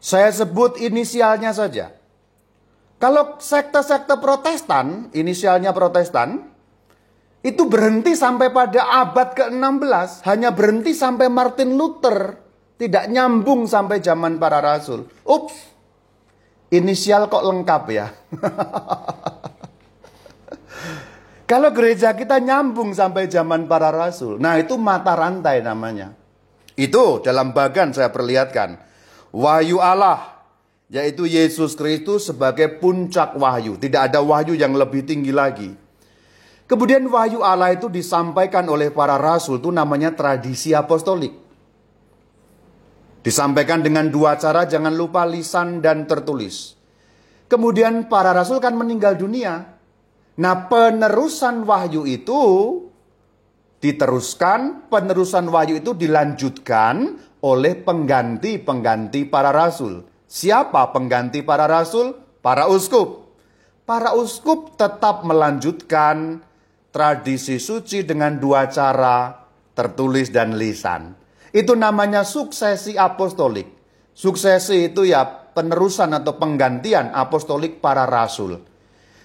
saya sebut inisialnya saja. Kalau sekte-sekte protestan, inisialnya protestan, itu berhenti sampai pada abad ke-16. Hanya berhenti sampai Martin Luther. Tidak nyambung sampai zaman para rasul. Ups, inisial kok lengkap ya. <laughs> Kalau gereja kita nyambung sampai zaman para rasul. Nah itu mata rantai namanya. Itu dalam bagan saya perlihatkan wahyu Allah, yaitu Yesus Kristus sebagai puncak wahyu. Tidak ada wahyu yang lebih tinggi lagi. Kemudian wahyu Allah itu disampaikan oleh para rasul itu namanya tradisi apostolik. Disampaikan dengan dua cara, jangan lupa lisan dan tertulis. Kemudian para rasul kan meninggal dunia. Nah penerusan wahyu itu diteruskan, penerusan wahyu itu dilanjutkan oleh pengganti-pengganti para rasul. Siapa pengganti para rasul? Para uskup. Para uskup tetap melanjutkan tradisi suci dengan dua cara, tertulis dan lisan. Itu namanya suksesi apostolik. Suksesi itu ya penerusan atau penggantian apostolik para rasul.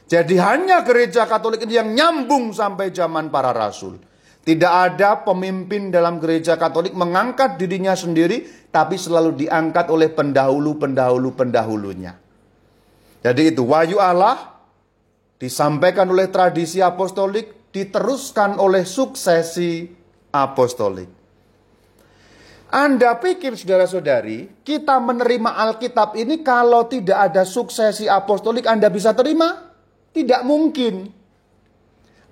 Jadi hanya gereja Katolik ini yang nyambung sampai zaman para rasul. Tidak ada pemimpin dalam gereja Katolik mengangkat dirinya sendiri, tapi selalu diangkat oleh pendahulu-pendahulu pendahulunya. Jadi itu wahyu Allah disampaikan oleh tradisi apostolik, diteruskan oleh suksesi apostolik. Anda pikir saudara-saudari, kita menerima Alkitab ini kalau tidak ada suksesi apostolik Anda bisa terima? Tidak mungkin.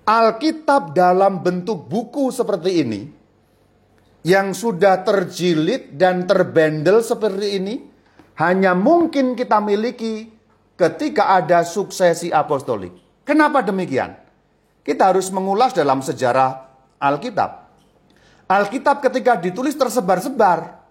Alkitab dalam bentuk buku seperti ini yang sudah terjilid dan terbendel seperti ini hanya mungkin kita miliki ketika ada suksesi apostolik. Kenapa demikian? Kita harus mengulas dalam sejarah Alkitab. Alkitab ketika ditulis tersebar-sebar.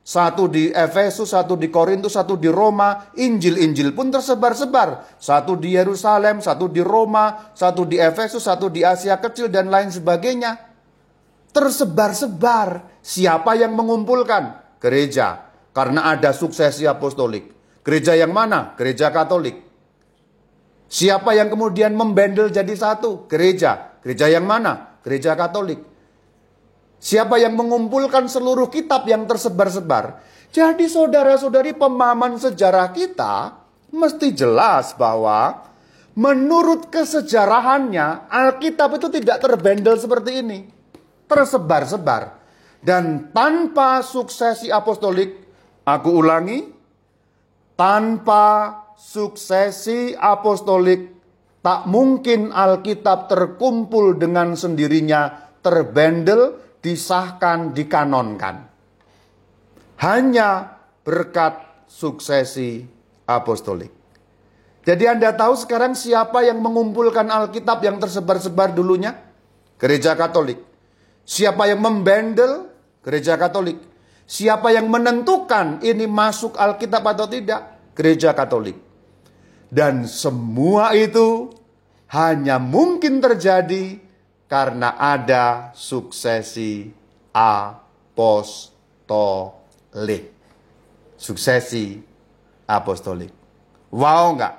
Satu di Efesus, satu di Korintus, satu di Roma. Injil-injil pun tersebar-sebar. Satu di Yerusalem, satu di Roma, satu di Efesus, satu di Asia Kecil, dan lain sebagainya. Tersebar-sebar. Siapa yang mengumpulkan? Gereja. Karena ada suksesi apostolik. Gereja yang mana? Gereja Katolik. Siapa yang kemudian membendel jadi satu? Gereja. Gereja yang mana? Gereja Katolik. Siapa yang mengumpulkan seluruh kitab yang tersebar-sebar? Jadi saudara-saudari pemahaman sejarah kita mesti jelas bahwa menurut kesejarahannya Alkitab itu tidak terbendel seperti ini. Tersebar-sebar. Dan tanpa suksesi apostolik, aku ulangi, tanpa suksesi apostolik, tak mungkin Alkitab terkumpul dengan sendirinya, terbendel, disahkan, dikanonkan. Hanya berkat suksesi apostolik. Jadi Anda tahu sekarang siapa yang mengumpulkan Alkitab yang tersebar-sebar dulunya? Gereja Katolik. Siapa yang membendel? Gereja Katolik. Siapa yang menentukan ini masuk Alkitab atau tidak? Gereja Katolik. Dan semua itu hanya mungkin terjadi karena ada suksesi apostolik. Suksesi apostolik. Wow enggak?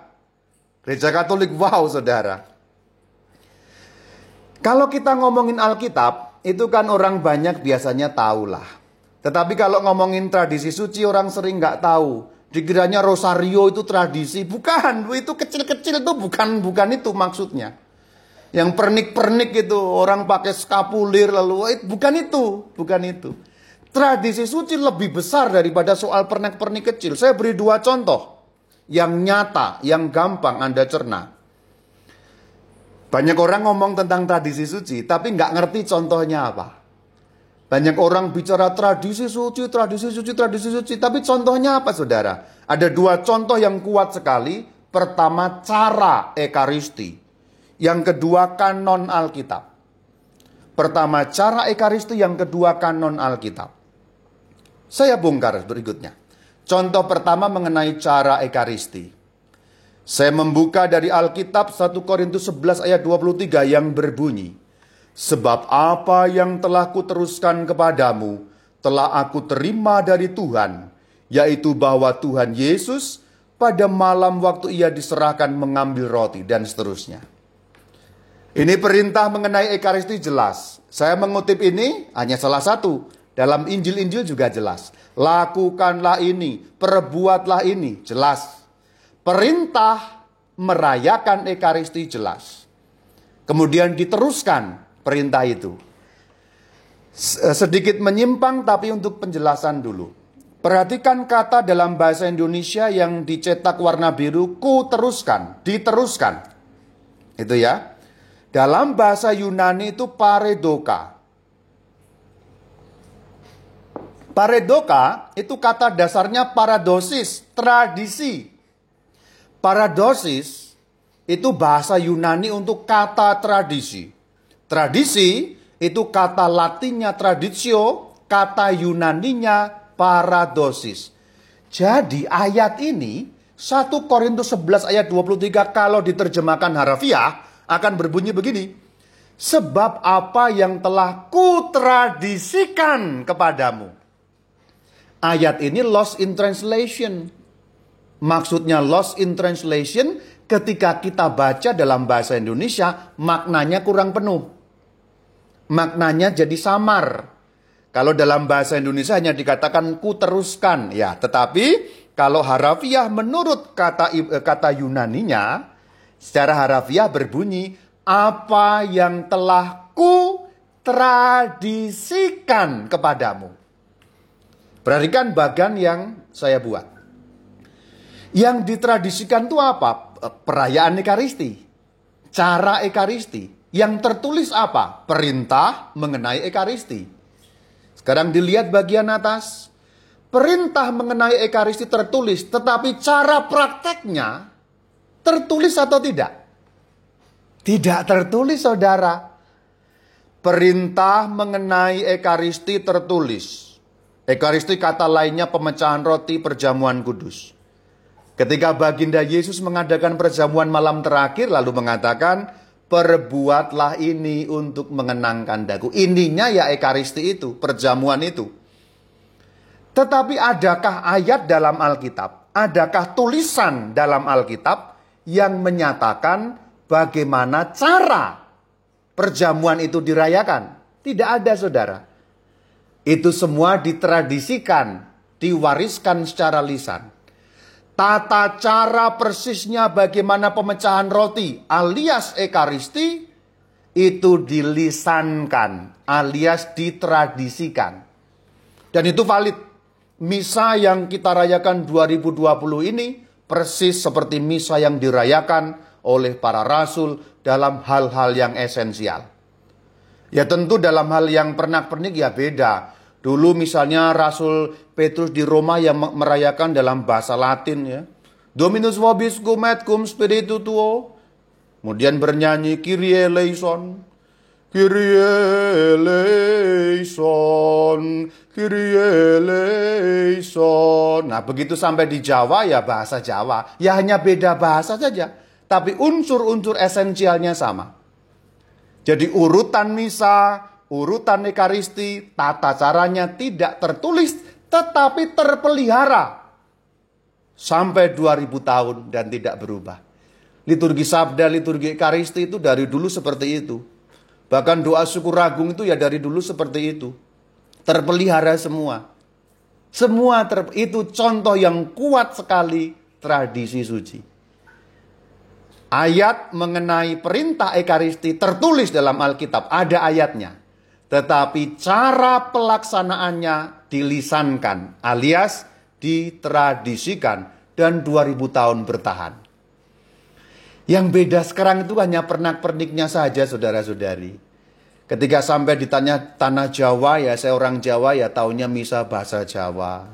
Gereja Katolik wow saudara. Kalau kita ngomongin Alkitab, itu kan orang banyak biasanya tahu lah. Tetapi kalau ngomongin tradisi suci orang sering nggak tahu. Dikiranya rosario itu tradisi, bukan. Itu kecil-kecil itu bukan bukan itu maksudnya. Yang pernik-pernik itu orang pakai skapulir lalu bukan itu, bukan itu. Tradisi suci lebih besar daripada soal pernik-pernik kecil. Saya beri dua contoh yang nyata, yang gampang Anda cerna. Banyak orang ngomong tentang tradisi suci, tapi nggak ngerti contohnya apa. Banyak orang bicara tradisi suci, tradisi suci, tradisi suci, tapi contohnya apa saudara? Ada dua contoh yang kuat sekali. Pertama cara ekaristi. Yang kedua kanon Alkitab. Pertama cara ekaristi, yang kedua kanon Alkitab. Saya bongkar berikutnya. Contoh pertama mengenai cara ekaristi. Saya membuka dari Alkitab 1 Korintus 11 ayat 23 yang berbunyi. Sebab apa yang telah kuteruskan kepadamu telah aku terima dari Tuhan, yaitu bahwa Tuhan Yesus pada malam waktu ia diserahkan mengambil roti dan seterusnya. Ini perintah mengenai ekaristi jelas. Saya mengutip ini hanya salah satu. Dalam Injil-Injil juga jelas. Lakukanlah ini, perbuatlah ini, jelas. Perintah merayakan Ekaristi jelas. Kemudian diteruskan perintah itu. Eh, sedikit menyimpang tapi untuk penjelasan dulu. Perhatikan kata dalam bahasa Indonesia yang dicetak warna biru, ku teruskan, diteruskan. Itu ya. Dalam bahasa Yunani itu paredoka. Paredoka itu kata dasarnya paradosis, tradisi. Paradosis itu bahasa Yunani untuk kata tradisi. Tradisi itu kata latinnya traditio, kata Yunaninya paradosis. Jadi ayat ini 1 Korintus 11 ayat 23 kalau diterjemahkan harafiah akan berbunyi begini. Sebab apa yang telah kutradisikan kepadamu ayat ini lost in translation. Maksudnya lost in translation ketika kita baca dalam bahasa Indonesia maknanya kurang penuh. Maknanya jadi samar. Kalau dalam bahasa Indonesia hanya dikatakan ku teruskan ya, tetapi kalau harafiah menurut kata kata Yunaninya secara harafiah berbunyi apa yang telah ku tradisikan kepadamu. Perhatikan bagan yang saya buat. Yang ditradisikan itu apa? Perayaan Ekaristi. Cara Ekaristi. Yang tertulis apa? Perintah mengenai Ekaristi. Sekarang dilihat bagian atas. Perintah mengenai Ekaristi tertulis, tetapi cara prakteknya tertulis atau tidak? Tidak tertulis, saudara. Perintah mengenai Ekaristi tertulis, Ekaristi kata lainnya pemecahan roti perjamuan kudus. Ketika baginda Yesus mengadakan perjamuan malam terakhir lalu mengatakan, perbuatlah ini untuk mengenangkan daku. Ininya ya Ekaristi itu, perjamuan itu. Tetapi adakah ayat dalam Alkitab, adakah tulisan dalam Alkitab yang menyatakan bagaimana cara perjamuan itu dirayakan? Tidak ada saudara. Itu semua ditradisikan diwariskan secara lisan. Tata cara persisnya bagaimana pemecahan roti alias ekaristi itu dilisankan alias ditradisikan. Dan itu valid. Misa yang kita rayakan 2020 ini persis seperti misa yang dirayakan oleh para rasul dalam hal-hal yang esensial. Ya tentu dalam hal yang pernak-pernik ya beda. Dulu misalnya Rasul Petrus di Roma yang merayakan dalam bahasa Latin ya. Dominus vobiscum et cum spiritu tuo. Kemudian bernyanyi Kyrie eleison. Kyrie eleison. Kyrie eleison. Nah begitu sampai di Jawa ya bahasa Jawa. Ya hanya beda bahasa saja. Tapi unsur-unsur esensialnya sama. Jadi urutan misa, urutan ekaristi, tata caranya tidak tertulis tetapi terpelihara sampai 2000 tahun dan tidak berubah. Liturgi sabda, liturgi ekaristi itu dari dulu seperti itu. Bahkan doa syukur agung itu ya dari dulu seperti itu. Terpelihara semua. Semua ter, itu contoh yang kuat sekali tradisi suci. Ayat mengenai perintah ekaristi tertulis dalam Alkitab, ada ayatnya. Tetapi cara pelaksanaannya dilisankan alias ditradisikan dan 2000 tahun bertahan. Yang beda sekarang itu hanya pernak-perniknya saja saudara-saudari. Ketika sampai ditanya tanah Jawa ya saya orang Jawa ya taunya misa bahasa Jawa.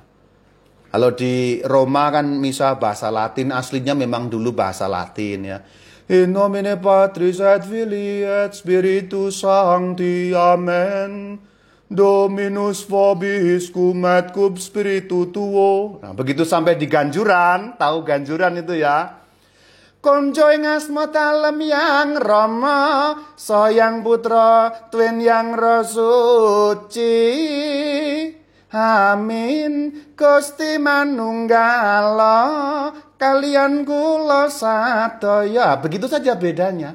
Kalau di Roma kan misa bahasa Latin aslinya memang dulu bahasa Latin ya. In nomine Patris et Filii et Spiritus Sancti. Amen. Dominus vobiscum et cum spiritu tuo. Nah, begitu sampai di ganjuran, tahu ganjuran itu ya. Konco asma talem yang rama, sayang putra, twin yang rasuci. Amin Gusti manunggala kalian kula sadaya. Begitu saja bedanya.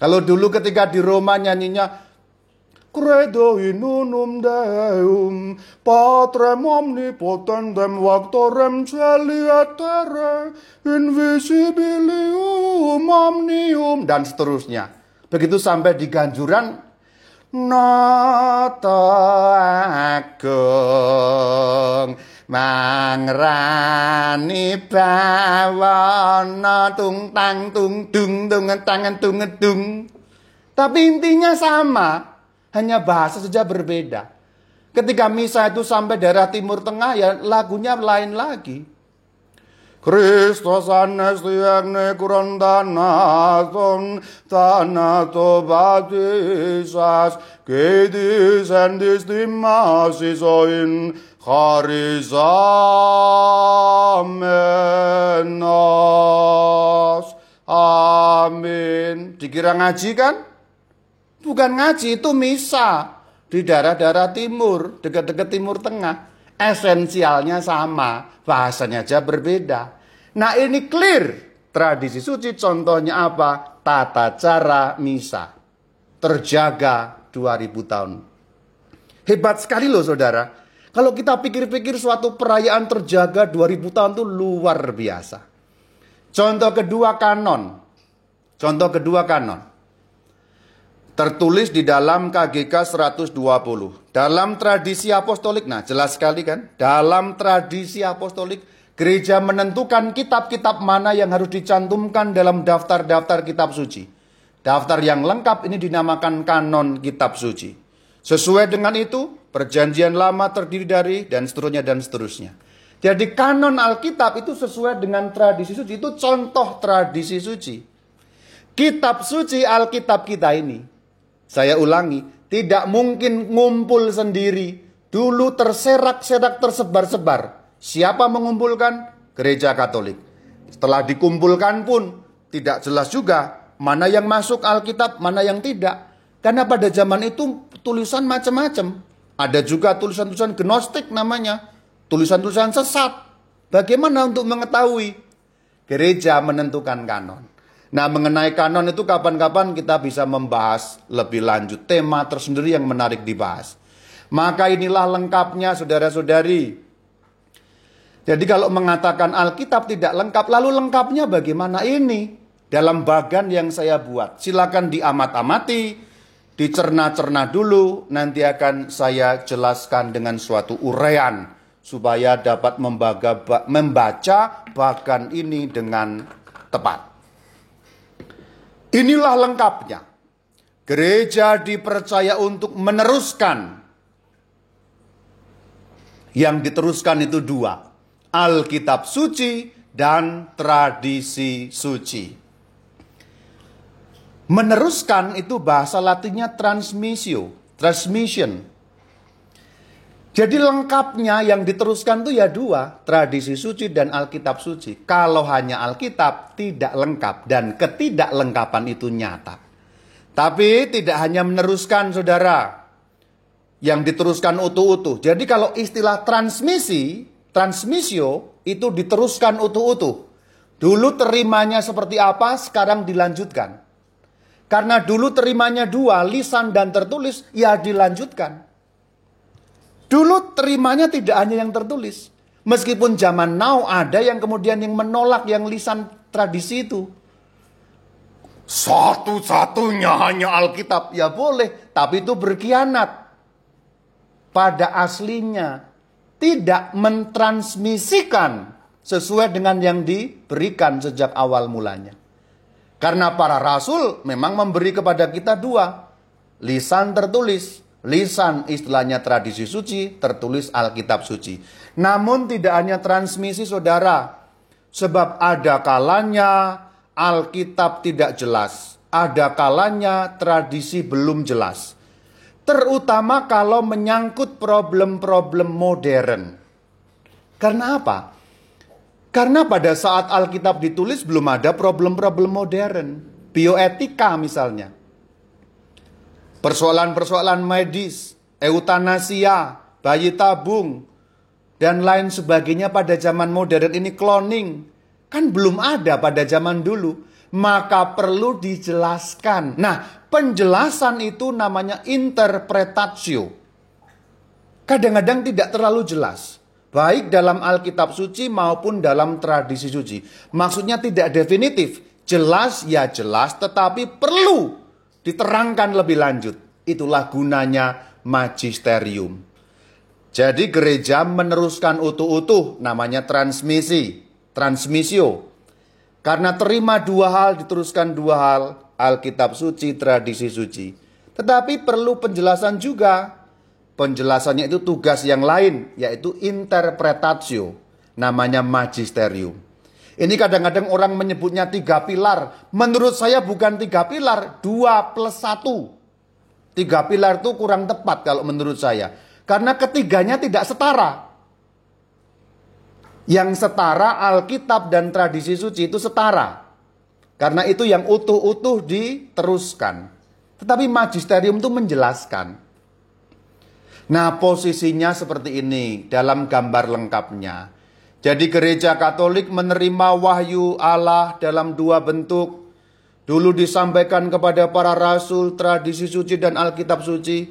Kalau dulu ketika di Roma nyanyinya Credo in unum Deum, Patrem omnipotentem vactorem celi et terre, invisibilium omnium, dan seterusnya. Begitu sampai di ganjuran, Nata agung mangrani bawana tung tang tung dung dung tangan tung dung. Tapi intinya sama, hanya bahasa saja berbeda. Ketika misa itu sampai daerah Timur Tengah ya lagunya lain lagi. Christos anesti agne kurandanaton thanato baptisas kedis endis dimasis oin charisamenos. Amin. Dikira ngaji kan? Bukan ngaji, itu misa. Di daerah-daerah timur, dekat-dekat timur tengah. Esensialnya sama, bahasanya aja berbeda. Nah ini clear. Tradisi suci contohnya apa? Tata cara misa. Terjaga 2000 tahun. Hebat sekali loh saudara. Kalau kita pikir-pikir suatu perayaan terjaga 2000 tahun itu luar biasa. Contoh kedua kanon. Contoh kedua kanon tertulis di dalam KGK 120. Dalam tradisi apostolik, nah jelas sekali kan? Dalam tradisi apostolik, gereja menentukan kitab-kitab mana yang harus dicantumkan dalam daftar-daftar kitab suci. Daftar yang lengkap ini dinamakan kanon kitab suci. Sesuai dengan itu, perjanjian lama terdiri dari dan seterusnya dan seterusnya. Jadi kanon Alkitab itu sesuai dengan tradisi suci, itu contoh tradisi suci. Kitab suci Alkitab kita ini saya ulangi, tidak mungkin ngumpul sendiri. Dulu terserak-serak tersebar-sebar. Siapa mengumpulkan? Gereja Katolik. Setelah dikumpulkan pun tidak jelas juga mana yang masuk Alkitab, mana yang tidak. Karena pada zaman itu tulisan macam-macam. Ada juga tulisan-tulisan gnostik namanya. Tulisan-tulisan sesat. Bagaimana untuk mengetahui? Gereja menentukan kanon. Nah, mengenai kanon itu kapan-kapan kita bisa membahas lebih lanjut tema tersendiri yang menarik dibahas. Maka inilah lengkapnya saudara-saudari Jadi kalau mengatakan Alkitab tidak lengkap, lalu lengkapnya bagaimana ini? Dalam bagan yang saya buat, silakan diamat-amati, dicerna-cerna dulu, nanti akan saya jelaskan dengan suatu uraian supaya dapat membaga, membaca bagan ini dengan tepat. Inilah lengkapnya. Gereja dipercaya untuk meneruskan. Yang diteruskan itu dua. Alkitab suci dan tradisi suci. Meneruskan itu bahasa latinnya transmissio, transmission. Jadi lengkapnya yang diteruskan itu ya dua, tradisi suci dan Alkitab suci. Kalau hanya Alkitab tidak lengkap dan ketidaklengkapan itu nyata. Tapi tidak hanya meneruskan saudara, yang diteruskan utuh-utuh. Jadi kalau istilah transmisi, transmisio itu diteruskan utuh-utuh. Dulu terimanya seperti apa, sekarang dilanjutkan. Karena dulu terimanya dua, lisan dan tertulis, ya dilanjutkan. Dulu terimanya tidak hanya yang tertulis. Meskipun zaman now ada yang kemudian yang menolak yang lisan tradisi itu. Satu-satunya hanya Alkitab. Ya boleh, tapi itu berkhianat. Pada aslinya tidak mentransmisikan sesuai dengan yang diberikan sejak awal mulanya. Karena para rasul memang memberi kepada kita dua. Lisan tertulis lisan istilahnya tradisi suci, tertulis Alkitab suci. Namun tidak hanya transmisi saudara, sebab ada kalanya Alkitab tidak jelas, ada kalanya tradisi belum jelas. Terutama kalau menyangkut problem-problem modern. Karena apa? Karena pada saat Alkitab ditulis belum ada problem-problem modern. Bioetika misalnya persoalan-persoalan medis, eutanasia, bayi tabung, dan lain sebagainya pada zaman modern ini cloning. Kan belum ada pada zaman dulu. Maka perlu dijelaskan. Nah, penjelasan itu namanya interpretatio. Kadang-kadang tidak terlalu jelas. Baik dalam Alkitab suci maupun dalam tradisi suci. Maksudnya tidak definitif. Jelas ya jelas tetapi perlu diterangkan lebih lanjut. Itulah gunanya magisterium. Jadi gereja meneruskan utuh-utuh namanya transmisi, transmisio. Karena terima dua hal diteruskan dua hal, Alkitab suci, tradisi suci. Tetapi perlu penjelasan juga. Penjelasannya itu tugas yang lain, yaitu interpretatio, namanya magisterium. Ini kadang-kadang orang menyebutnya tiga pilar. Menurut saya bukan tiga pilar, dua plus satu. Tiga pilar itu kurang tepat kalau menurut saya. Karena ketiganya tidak setara. Yang setara Alkitab dan tradisi suci itu setara. Karena itu yang utuh-utuh diteruskan. Tetapi magisterium itu menjelaskan. Nah posisinya seperti ini dalam gambar lengkapnya. Jadi gereja Katolik menerima wahyu Allah dalam dua bentuk. Dulu disampaikan kepada para rasul, tradisi suci dan Alkitab suci.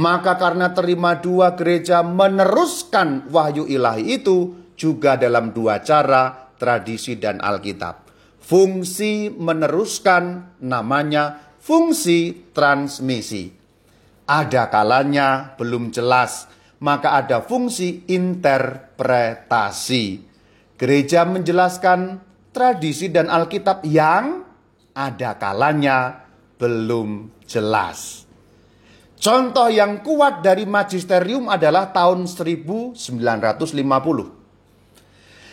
Maka karena terima dua gereja meneruskan wahyu ilahi itu juga dalam dua cara, tradisi dan Alkitab. Fungsi meneruskan namanya fungsi transmisi. Ada kalanya belum jelas maka ada fungsi interpretasi. Gereja menjelaskan tradisi dan Alkitab yang ada kalanya belum jelas. Contoh yang kuat dari magisterium adalah tahun 1950.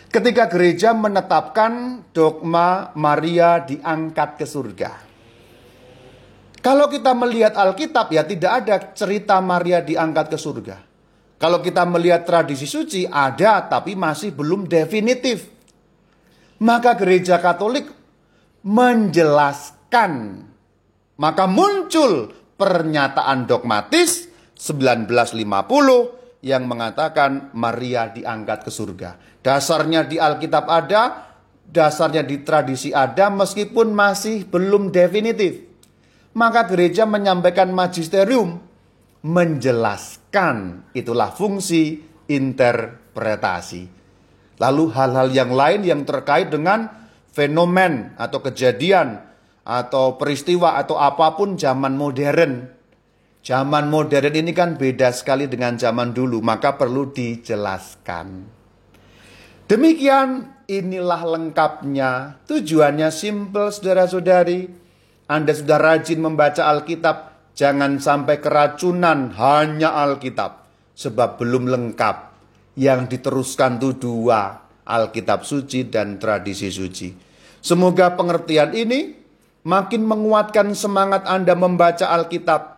Ketika gereja menetapkan dogma Maria diangkat ke surga. Kalau kita melihat Alkitab ya tidak ada cerita Maria diangkat ke surga. Kalau kita melihat tradisi suci ada tapi masih belum definitif. Maka gereja Katolik menjelaskan. Maka muncul pernyataan dogmatis 1950 yang mengatakan Maria diangkat ke surga. Dasarnya di Alkitab ada, dasarnya di tradisi ada meskipun masih belum definitif. Maka gereja menyampaikan magisterium menjelaskan. Itulah fungsi interpretasi. Lalu hal-hal yang lain yang terkait dengan fenomen atau kejadian atau peristiwa atau apa pun zaman modern. Zaman modern ini kan beda sekali dengan zaman dulu, maka perlu dijelaskan. Demikian inilah lengkapnya. Tujuannya simple saudara-saudari. Anda sudah rajin membaca Alkitab, jangan sampai keracunan hanya Alkitab. Sebab belum lengkap. Yang diteruskan itu dua, Alkitab suci dan tradisi suci. Semoga pengertian ini makin menguatkan semangat Anda membaca Alkitab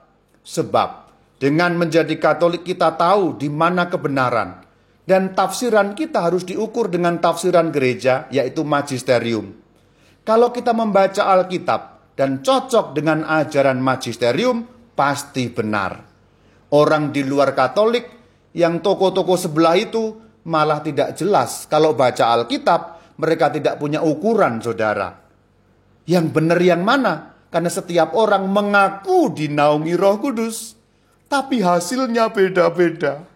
Sebab dengan menjadi Katolik kita tahu di mana kebenaran dan tafsiran kita harus diukur dengan tafsiran gereja yaitu magisterium. Kalau kita membaca Alkitab dan cocok dengan ajaran magisterium pasti benar. Orang di luar Katolik yang toko-toko sebelah itu malah tidak jelas kalau baca Alkitab mereka tidak punya ukuran saudara. Yang benar yang mana? Karena setiap orang mengaku dinaungi roh kudus. Tapi hasilnya beda-beda.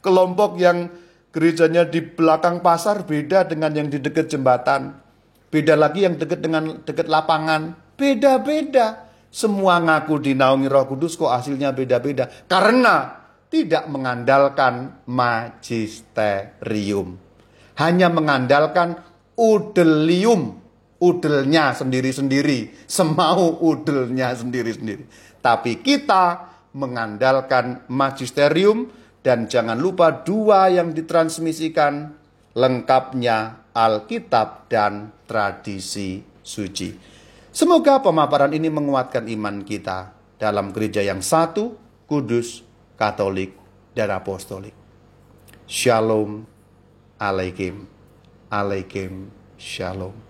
Kelompok yang gerejanya di belakang pasar beda dengan yang di dekat jembatan. Beda lagi yang dekat dengan dekat lapangan. Beda-beda. Semua ngaku dinaungi roh kudus kok hasilnya beda-beda. Karena tidak mengandalkan magisterium. Hanya mengandalkan udelium udelnya sendiri-sendiri, semau udelnya sendiri-sendiri. Tapi kita mengandalkan magisterium dan jangan lupa dua yang ditransmisikan lengkapnya Alkitab dan tradisi suci. Semoga pemaparan ini menguatkan iman kita dalam gereja yang satu, kudus, katolik, dan apostolik. Shalom alaikum. Alaikum shalom.